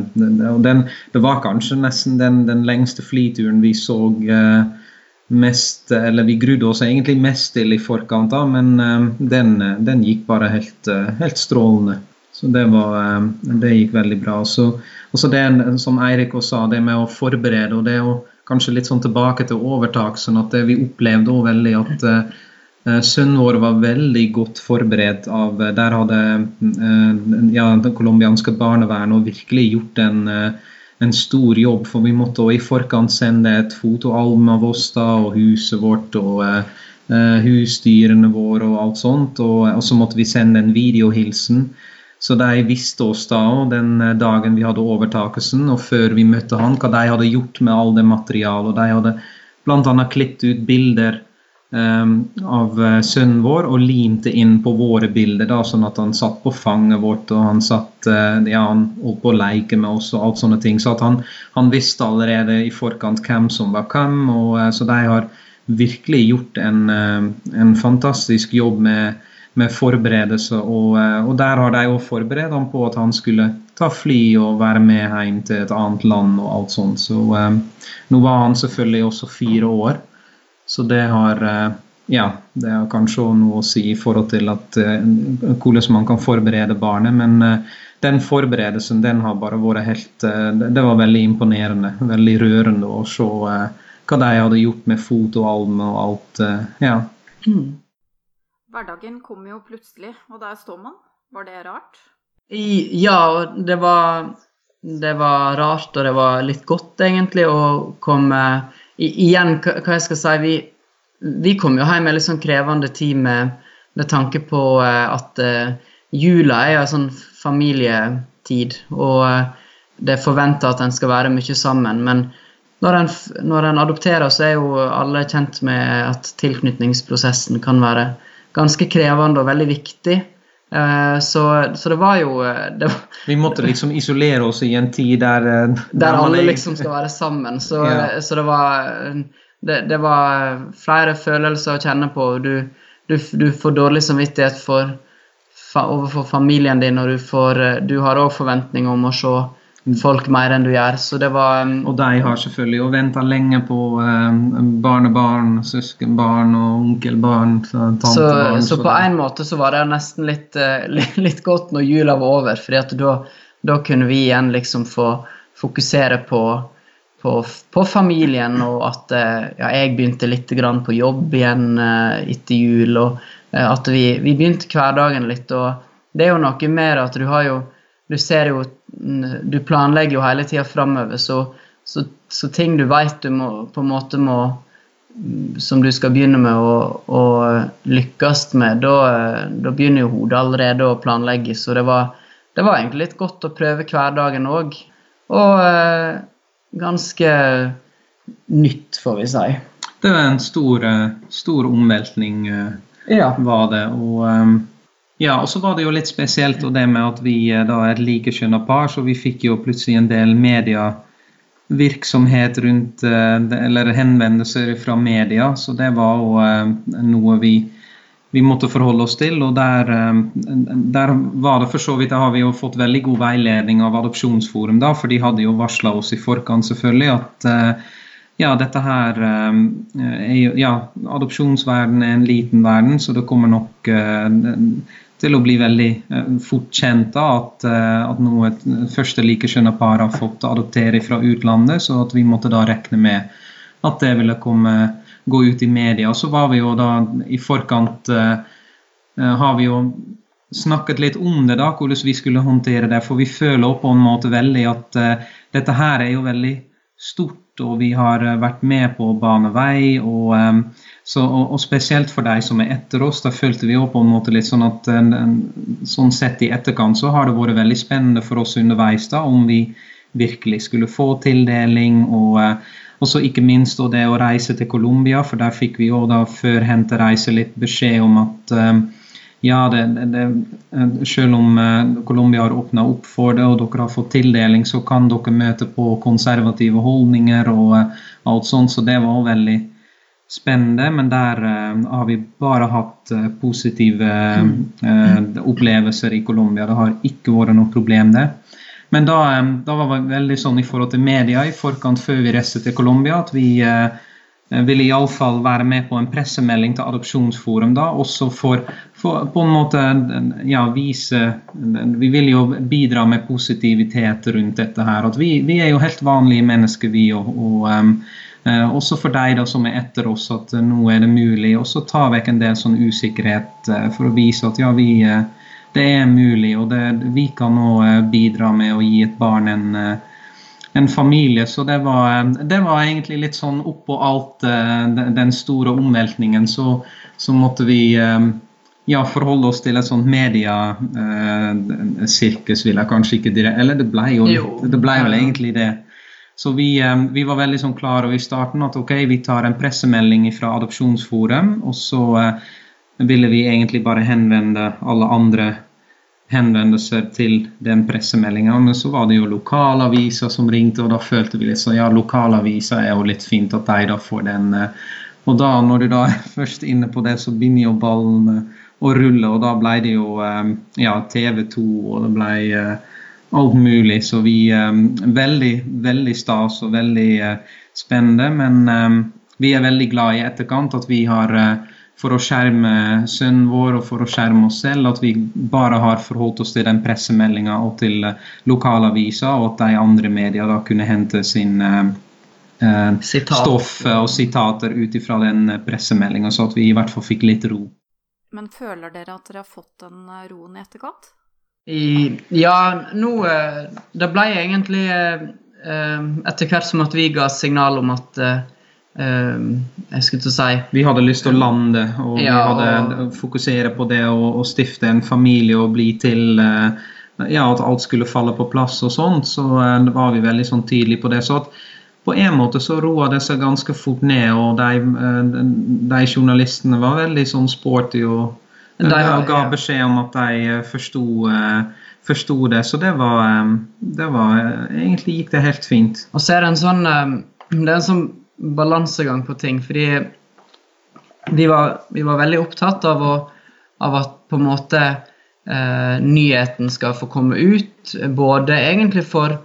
den, Det var kanskje nesten den, den lengste flyturen vi så mest Eller vi grudde oss egentlig mest til i forkant da, men den, den gikk bare helt, helt, strålende. Så det, var, det gikk veldig bra. Så, også det som Eirik også sa, det med å forberede og det å kanskje litt sånn tilbake til overtakelsen, at det vi opplevde også veldig at Eh, sønnen vår var veldig godt forberedt av eh, Der hadde eh, ja, det colombianske barnevernet virkelig gjort en, en, stor jobb. For vi måtte i forkant sende et fotoalbum av oss da, og huset vårt og uh, husdyrene våre og alt sånt. Og, og, så måtte vi sende en videohilsen. Så de visste oss da den dagen vi hadde overtakelsen, og før vi møtte han, hva de hadde gjort med all det materialet. Og de hadde bl.a. klippet ut bilder av eh, sønnen vår og limte inn på våre bilder, da, sånn at han satt på fanget vårt og han satt eh, ja, han holdt på leke med oss og alt sånne ting. Så han, han, visste allerede i forkant hvem som var hvem. og eh, Så de har virkelig gjort en, en fantastisk jobb med, med forberedelse. Og, og, der har de òg forberedt ham på at han skulle ta fly og være med hjem til et annet land og alt sånt. Så nå var han selvfølgelig også fire år. Så det har eh, ja, det har kanskje noe å si i forhold til at, eh, hvordan man kan forberede barnet. Men eh, den forberedelsen den har bare vært helt Det var veldig imponerende. Veldig rørende å se hva de hadde gjort med fot og alt. Ja. Mm. Hverdagen kom jo plutselig, og der står man. Var det rart? ja, det var, det var rart, og det var litt godt, egentlig, å komme igjen, hva jeg skal si Vi, vi kom jo hjem med litt sånn krevende tid med, med tanke på uh, at uh, jula er en sånn familietid. Og uh, det er forventa at en skal være mye sammen. Men når en, når en, adopterer, så er jo alle kjent med at tilknytningsprosessen kan være ganske krevende og veldig viktig. Så, så, det var jo det var, Vi måtte liksom isolere oss i en tid der Der, der alle liksom skal være sammen. Så, ja. så det var det, det, var flere følelser å kjenne på. Du, du, du får dårlig samvittighet for, overfor familien din, og du, får, du har òg forventninger om å se folk mer enn du gjør. Så det var um, Og de har selvfølgelig og venta lenge på um, barnebarn, søskenbarn og onkelbarn. Så, så, så, på en måte så var det nesten litt, uh, litt godt når jula var over, for da, da, kunne vi igjen liksom få fokusere på, på, på familien, og at uh, ja, jeg begynte litt på jobb igjen uh, etter jul, og at vi, vi begynte hverdagen litt. og det er jo noe mer at du har jo du ser jo Du planlegger jo hele tida framover, så, så, så, ting du veit du må, på en måte må Som du skal begynne med å, å lykkes med, da, da begynner jo hodet allerede å planlegge. Så det var, det var egentlig litt godt å prøve hverdagen òg. Og eh, ganske nytt, får vi si. Det var en stor, eh, stor omveltning, eh, ja. var det. Og um ja, og så var det jo litt spesielt og det med at vi eh, da er likekjønna par, så vi fikk jo plutselig en del medievirksomhet rundt eh, Eller henvendelser fra media, så det var jo eh, noe vi, vi måtte forholde oss til. Og der, der var det for så vidt Da har vi jo fått veldig god veiledning av Adopsjonsforum, da, for de hadde jo varsla oss i forkant selvfølgelig at ja, dette her er jo Ja, adopsjonsverden er en liten verden, så det kommer nok til å bli veldig eh, fort kjent av at, eh, at noe første likekjønna par har fått adoptere fra utlandet, så at vi måtte da regne med at det ville komme, gå ut i media. Så var vi jo da i forkant uh, har vi jo snakket litt om det, da, hvordan vi skulle håndtere det. For vi føler på en måte veldig at dette her er jo veldig stort, og vi har vært med på å bane vei. og um, så, og, og, spesielt for deg som er etter oss, da følte vi òg på en måte litt sånn at en, sånn sett i etterkant så har det vært veldig spennende for oss underveis da, om vi virkelig skulle få tildeling. og så ikke minst det å reise til Colombia, for der fikk vi jo da før hentereise litt beskjed om at ja, det, det, selv om Colombia har åpna opp for det og dere har fått tildeling, så kan dere møte på konservative holdninger og alt sånt, så det var veldig spennende, men der uh, har vi bare hatt positive uh, opplevelser i Colombia. Det har ikke vært noe problem, det. Men da, da, var det veldig sånn i forhold til media i forkant før vi reiste til Colombia, at vi ville iallfall være med på en pressemelding til Adopsjonsforum da, også for, for på en måte ja, vise Vi vil jo bidra med positivitet rundt dette her. At vi, vi er jo helt vanlige mennesker, vi. og, og um, Eh, også for deg da, som er etter oss, at eh, nå er det mulig. Og så ta vekk en del sånn usikkerhet eh, for å vise at ja, vi, det er mulig. Og det, vi kan nå bidra med å gi et barn en, en familie. Så det var, det var, egentlig litt sånn oppå alt den store omveltningen, så, så måtte vi ja, forholde oss til et sånt mediasirkus, vil jeg kanskje ikke direkte Eller det ble jo, det ble vel egentlig det. Så vi, eh, vi, var veldig sånn klare i starten at ok, vi tar en pressemelding fra Adopsjonsforum, og så eh, ville vi egentlig bare henvende alle andre henvendelser til den pressemeldinga. Men så var det jo lokalaviser som ringte, og da følte vi litt sånn ja, lokalaviser er jo litt fint at de da får den. Eh, og da, når du da er først inne på det, så begynner jo ballen å rulle, og da ble det jo ja, TV 2, og det ble alt mulig. Så vi eh, veldig, veldig stas og veldig eh, spennende. Men eh, vi er veldig glad i etterkant at vi har for å skjerme sønnen vår og for å skjerme oss selv, at vi bare har forholdt oss til den pressemeldinga og til lokalavisa, og at de andre media da kunne hente sin eh, stoff og sitater ut ifra den pressemeldinga, så at vi i hvert fall fikk litt ro. Men føler dere at dere har fått den roen i etterkant? I, ja, nå eh, Det ble egentlig eh, eh, etter hvert som at vi ga signal om at jeg skulle til å si Vi hadde lyst til å lande, og ja, vi hadde fokusere på det å, stifte en familie og bli til ja, at alt skulle falle på plass og sånt, så var vi veldig sånn tidlig på det. Så at på en måte så roa det seg ganske fort ned, og de, de journalistene var veldig sånn sporty og de og ga beskjed om at de eh, forsto, eh, forsto det. Så det var, eh, det var, Egentlig gikk det helt fint. Og så er det en sånn det er en sånn balansegang på ting. Fordi vi var, vi var veldig opptatt av, å, av, at på en måte eh, nyheten skal få komme ut. Både egentlig for,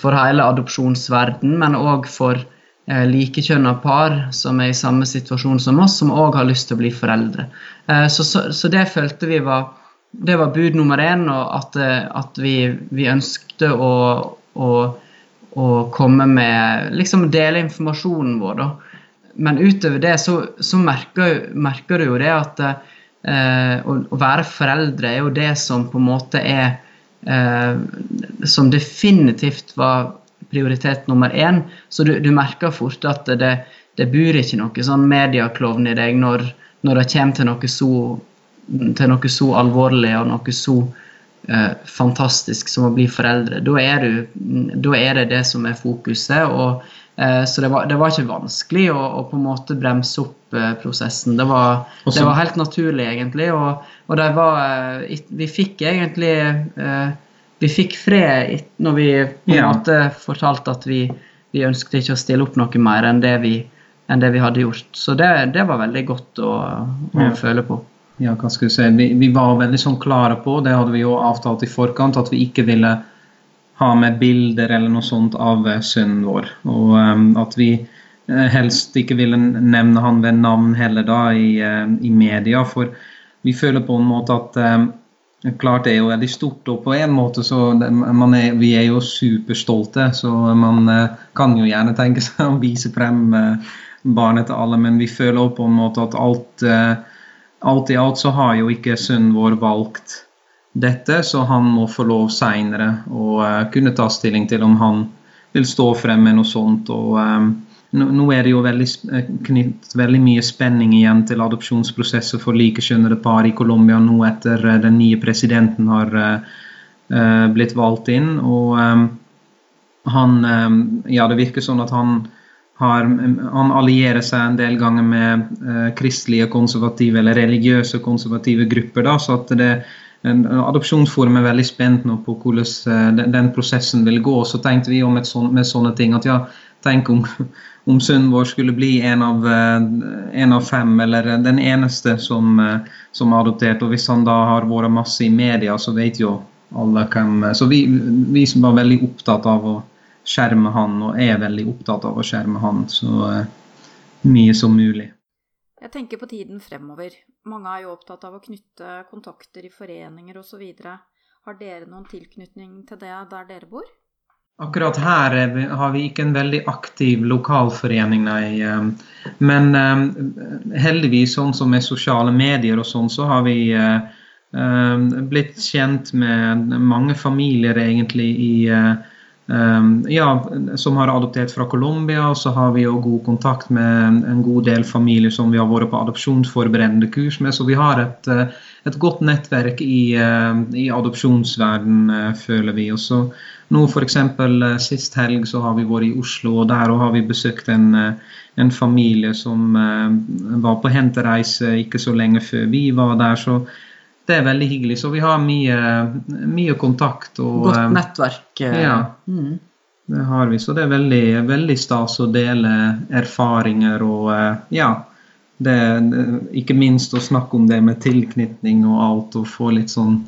for hele adopsjonsverden, men òg for eh, likekjønna par som er i samme situasjon som oss, som òg har lyst til å bli foreldre. Eh, så, så, så, det følte vi var det var bud nummer én, og at, eh, at vi, vi, ønskte å, å, å, komme med Liksom dele informasjonen vår, da. Men utover det så, så merker, merker, du jo det at eh, å, å, være foreldre er jo det som på en måte er Som definitivt var prioritet nummer én. Så du, du merker fort at det, det bor ikke noe sånn medieklovn i deg når, når det kommer til noe så, til noe så alvorlig og noe så eh, fantastisk som å bli foreldre. Da er, du, da er, det det som er fokuset. og eh, Så det var, det var, ikke vanskelig å, å, på en måte bremse opp eh, prosessen. Det var, det var, helt naturlig, egentlig. Og, og var, eh, vi fikk egentlig eh, vi fikk fred når vi på en ja. måte fortalte at vi, vi, ønsket ikke å stille opp noe mer enn det vi, enn det vi hadde gjort. Så det, det var veldig godt å, å ja. føle på. Ja, hva skal vi si. Vi, vi, var veldig sånn klare på, det hadde vi jo avtalt i forkant, at vi ikke ville ha med bilder eller noe sånt av eh, sønnen vår. Og um, at vi eh, helst ikke ville nevne han ved navn heller da i, i media. For vi føler på en måte at Klart det er jo veldig stort, og på en måte så er, Vi er jo superstolte, så man eh, kan jo gjerne tenke seg å vise frem eh, barnet til alle, men vi føler på en måte at alt, eh, alt i alt så har jo ikke sønnen vår valgt dette, så han må få lov seinere å kunne ta stilling til om han vil stå frem med noe sånt. og nå er det jo veldig eh, knyttet veldig mye spenning igjen til adopsjonsprosesser for likekjønnede par i Colombia nå etter eh, den nye presidenten har blitt valgt inn. Og um, han Ja, det virker sånn at han har, han allierer seg en del ganger med eh, kristelige konservative eller religiøse konservative grupper. Da, så at det, Adopsjonsforum er veldig spent nå på hvordan eh, den, prosessen vil gå. Så tenkte vi om sånt, med sånne ting at ja, tenk om, om sønnen vår skulle bli en av, eh, en av, fem, eller den eneste som, eh, som er adoptert. Og hvis han da har vært masse i media, så vet jo alle hvem Så vi, vi som var veldig opptatt av å skjerme han, og er veldig opptatt av å skjerme han så mye som mulig. Jeg tenker på tiden fremover. Mange er jo opptatt av å knytte kontakter i foreninger osv. Har dere noen tilknytning til det der dere bor? Akkurat her har vi ikke en veldig aktiv lokalforening, nei. Eh, men um, heldigvis, sånn som med sosiale medier og sånn, så har vi uh, blitt kjent med mange familier egentlig i Ehm, ja, som har adoptert fra Colombia. Og så har vi jo god kontakt med en god del familier som vi har vært på adopsjonsforberedende kurs med. Så vi har et, eh, et godt nettverk i, eh, i adopsjonsverden, eh, føler vi. Og så nå f.eks. sist helg så har vi vært i Oslo, og der har vi besøkt en, en familie som var på hentereise ikke så lenge før vi var der. så det er veldig hyggelig. Så vi har mye, mye kontakt. Og, Godt eh, nettverk. Eh, ja, mm. det har vi. Så det er veldig, veldig stas å dele erfaringer og eh, ja. Det, ikke minst å snakke om det med tilknytning og alt, og få litt sånn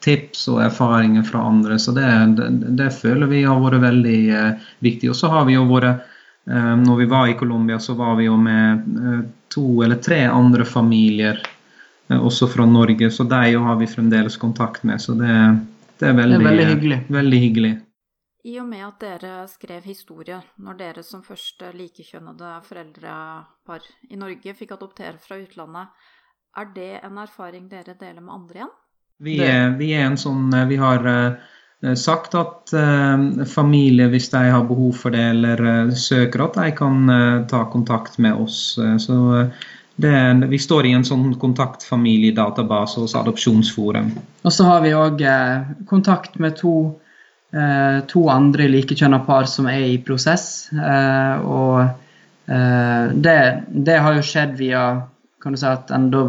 tips og erfaringer fra andre. Så det, det, det føler vi har vært veldig viktig. Og så har vi jo vært Når vi var i Colombia, så var vi jo med to eller tre andre familier også fra Norge. Så dem har vi fremdeles kontakt med. Så det, det er, veldig, det er veldig, hyggelig. veldig, hyggelig. I og med at dere skrev historie når dere som første likekjønnede foreldrepar i Norge fikk adoptere fra utlandet, er det en erfaring dere deler med andre igjen? Vi er, vi er en sånn eh, Vi har sagt at familie, hvis de har behov for det eller søker, at de kan ta kontakt med oss. så det, vi står i en sånn kontaktfamiliedatabase hos Adopsjonsforum. Og så har vi òg eh, kontakt med to, eh, to andre likekjønna par som er i prosess. Eh, og eh, det, det, har jo skjedd via kan du si at en da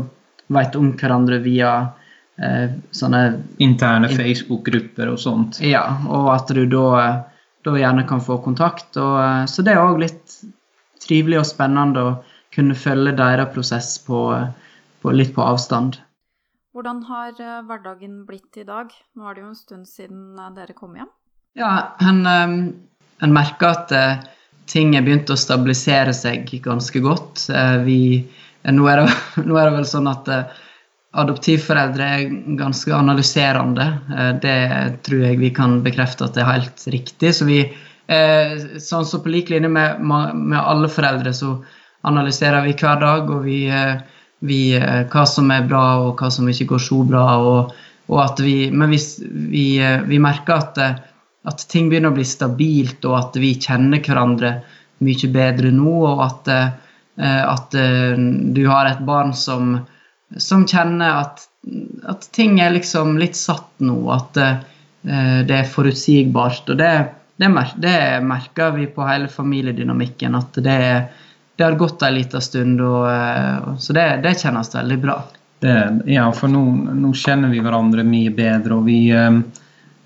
vet om hverandre via eh, sånne Interne Facebook-grupper og sånt. Ja, og at du da, da gjerne kan få kontakt. Og, eh, så det er òg litt trivelig og spennende. og kunne følge deres prosess på, på litt på avstand. Hvordan har eh, hverdagen blitt i dag? Nå er det jo en stund siden eh, dere kom hjem. Ja, en, eh, en merker at ting er begynt å stabilisere seg ganske godt. Vi, nå, er det, nå, er det, vel sånn at adoptivforeldre er ganske analyserende. Det tror jeg vi kan bekrefte at det er helt riktig. Så vi, sånn så på lik linje med, med alle foreldre, så analyserer vi hver dag. og vi, eh, vi, eh, hva som er bra, og hva som ikke går så bra. Og, og at vi, men hvis vi, eh, vi merker at, at, ting begynner å bli stabilt, og at vi kjenner hverandre mye bedre nå. Og at, at du har et barn som, som kjenner at, at, ting er liksom litt satt nå. At det er forutsigbart. Og det, det, det merker vi på hele familiedynamikken. At det er det har gått en liten stund, og, eh, så det, det, kjennes veldig bra. Det, ja, for nå, nå, kjenner vi hverandre mye bedre, og vi eh,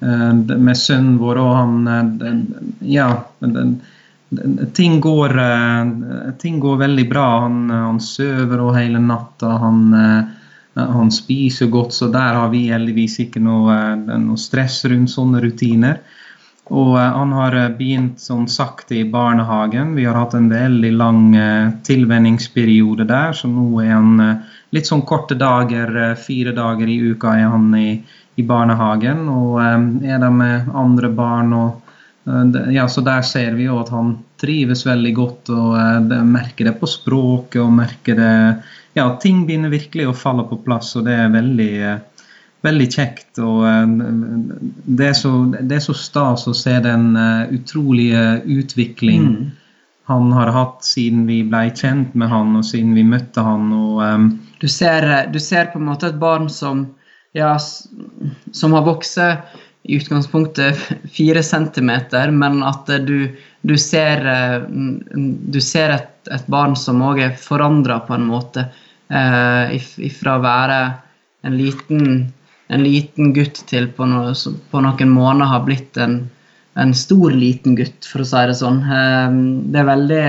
eh, Med sønnen vår og han Ja. Ting går, ting går veldig bra. Han, han sover og hele natta. Han, han spiser godt, så der har vi heldigvis ikke noe, noe stress rundt sånne rutiner. Og eh, han har eh, begynt som sakte i barnehagen. Vi har hatt en veldig lang eh, tilvenningsperiode der, så nå er han litt sånn korte dager, fire dager i uka er han i, i barnehagen. Og er der med andre barn og ja, så der ser vi jo at han trives veldig godt og merker det på språket og merker det Ja, ting begynner virkelig å falle på plass, og det er veldig veldig kjekt. og eh, Det er så, det er så stas å se den eh, utrolige utvikling mm. han har hatt siden vi ble kjent med han og siden vi møtte han. og um, du, ser, du ser, på en måte et barn som, ja, som har vokst i utgangspunktet fire centimeter, men at du, du ser, du ser et, et, barn som òg er forandra på en måte. Eh, ifra å være en liten, en liten gutt til på, no, på, noen måneder har blitt en, en, stor, liten gutt, for å si det sånn. Eh, det er veldig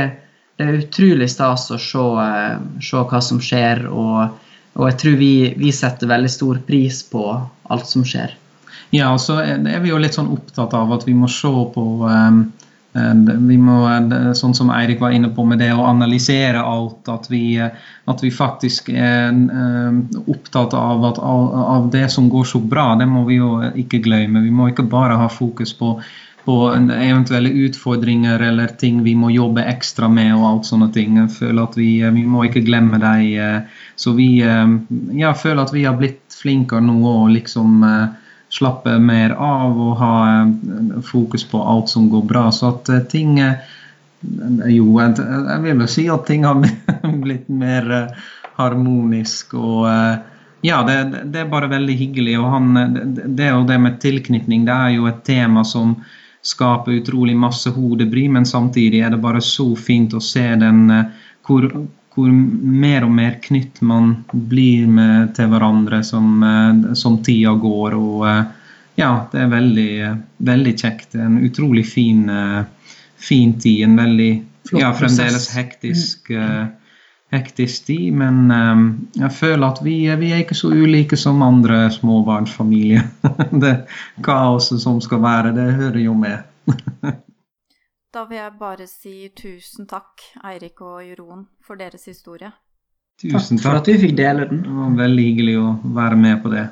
det er utrolig stas å se, eh, se hva som skjer, og, og jeg tror vi, vi, setter veldig stor pris på alt som skjer. Ja, og så er vi jo litt sånn opptatt av at vi må se på um, vi må, sånn som Eirik var inne på med det å analysere alt, at vi, at vi faktisk er opptatt av, at, av det som går så bra. Det må vi jo ikke glemme. Vi må ikke bare ha fokus på på eventuelle utfordringer eller ting vi må jobbe ekstra med. og alt sånne ting. Jeg føler at Vi, vi må ikke glemme dem. Eh, så vi ja, føler at vi har blitt flinkere nå og liksom eh, slappe mer av og ha fokus på alt som går bra. Så at ting Jo, jeg vil jo si at ting har blitt mer harmonisk og ja, det, det, er bare veldig hyggelig. og han, Det og det med tilknytning det er jo et tema som skaper utrolig masse hodebry, men samtidig er det bare så fint å se den eh, hvor, hvor mer og mer knytt man blir med til hverandre som, eh, som tida går. og eh, ja, det er veldig, veldig kjekt. En utrolig fin, fin tid. En veldig ja, fremdeles hektisk hektisk tid, men jeg føler at vi, vi, er ikke så ulike som andre småbarnsfamilier. det kaoset som skal være, det hører jo med. da vil jeg bare si tusen takk, Eirik og Jeroen, for deres historie. Tusen takk for at vi fikk dele den. Det var veldig hyggelig å være med på det.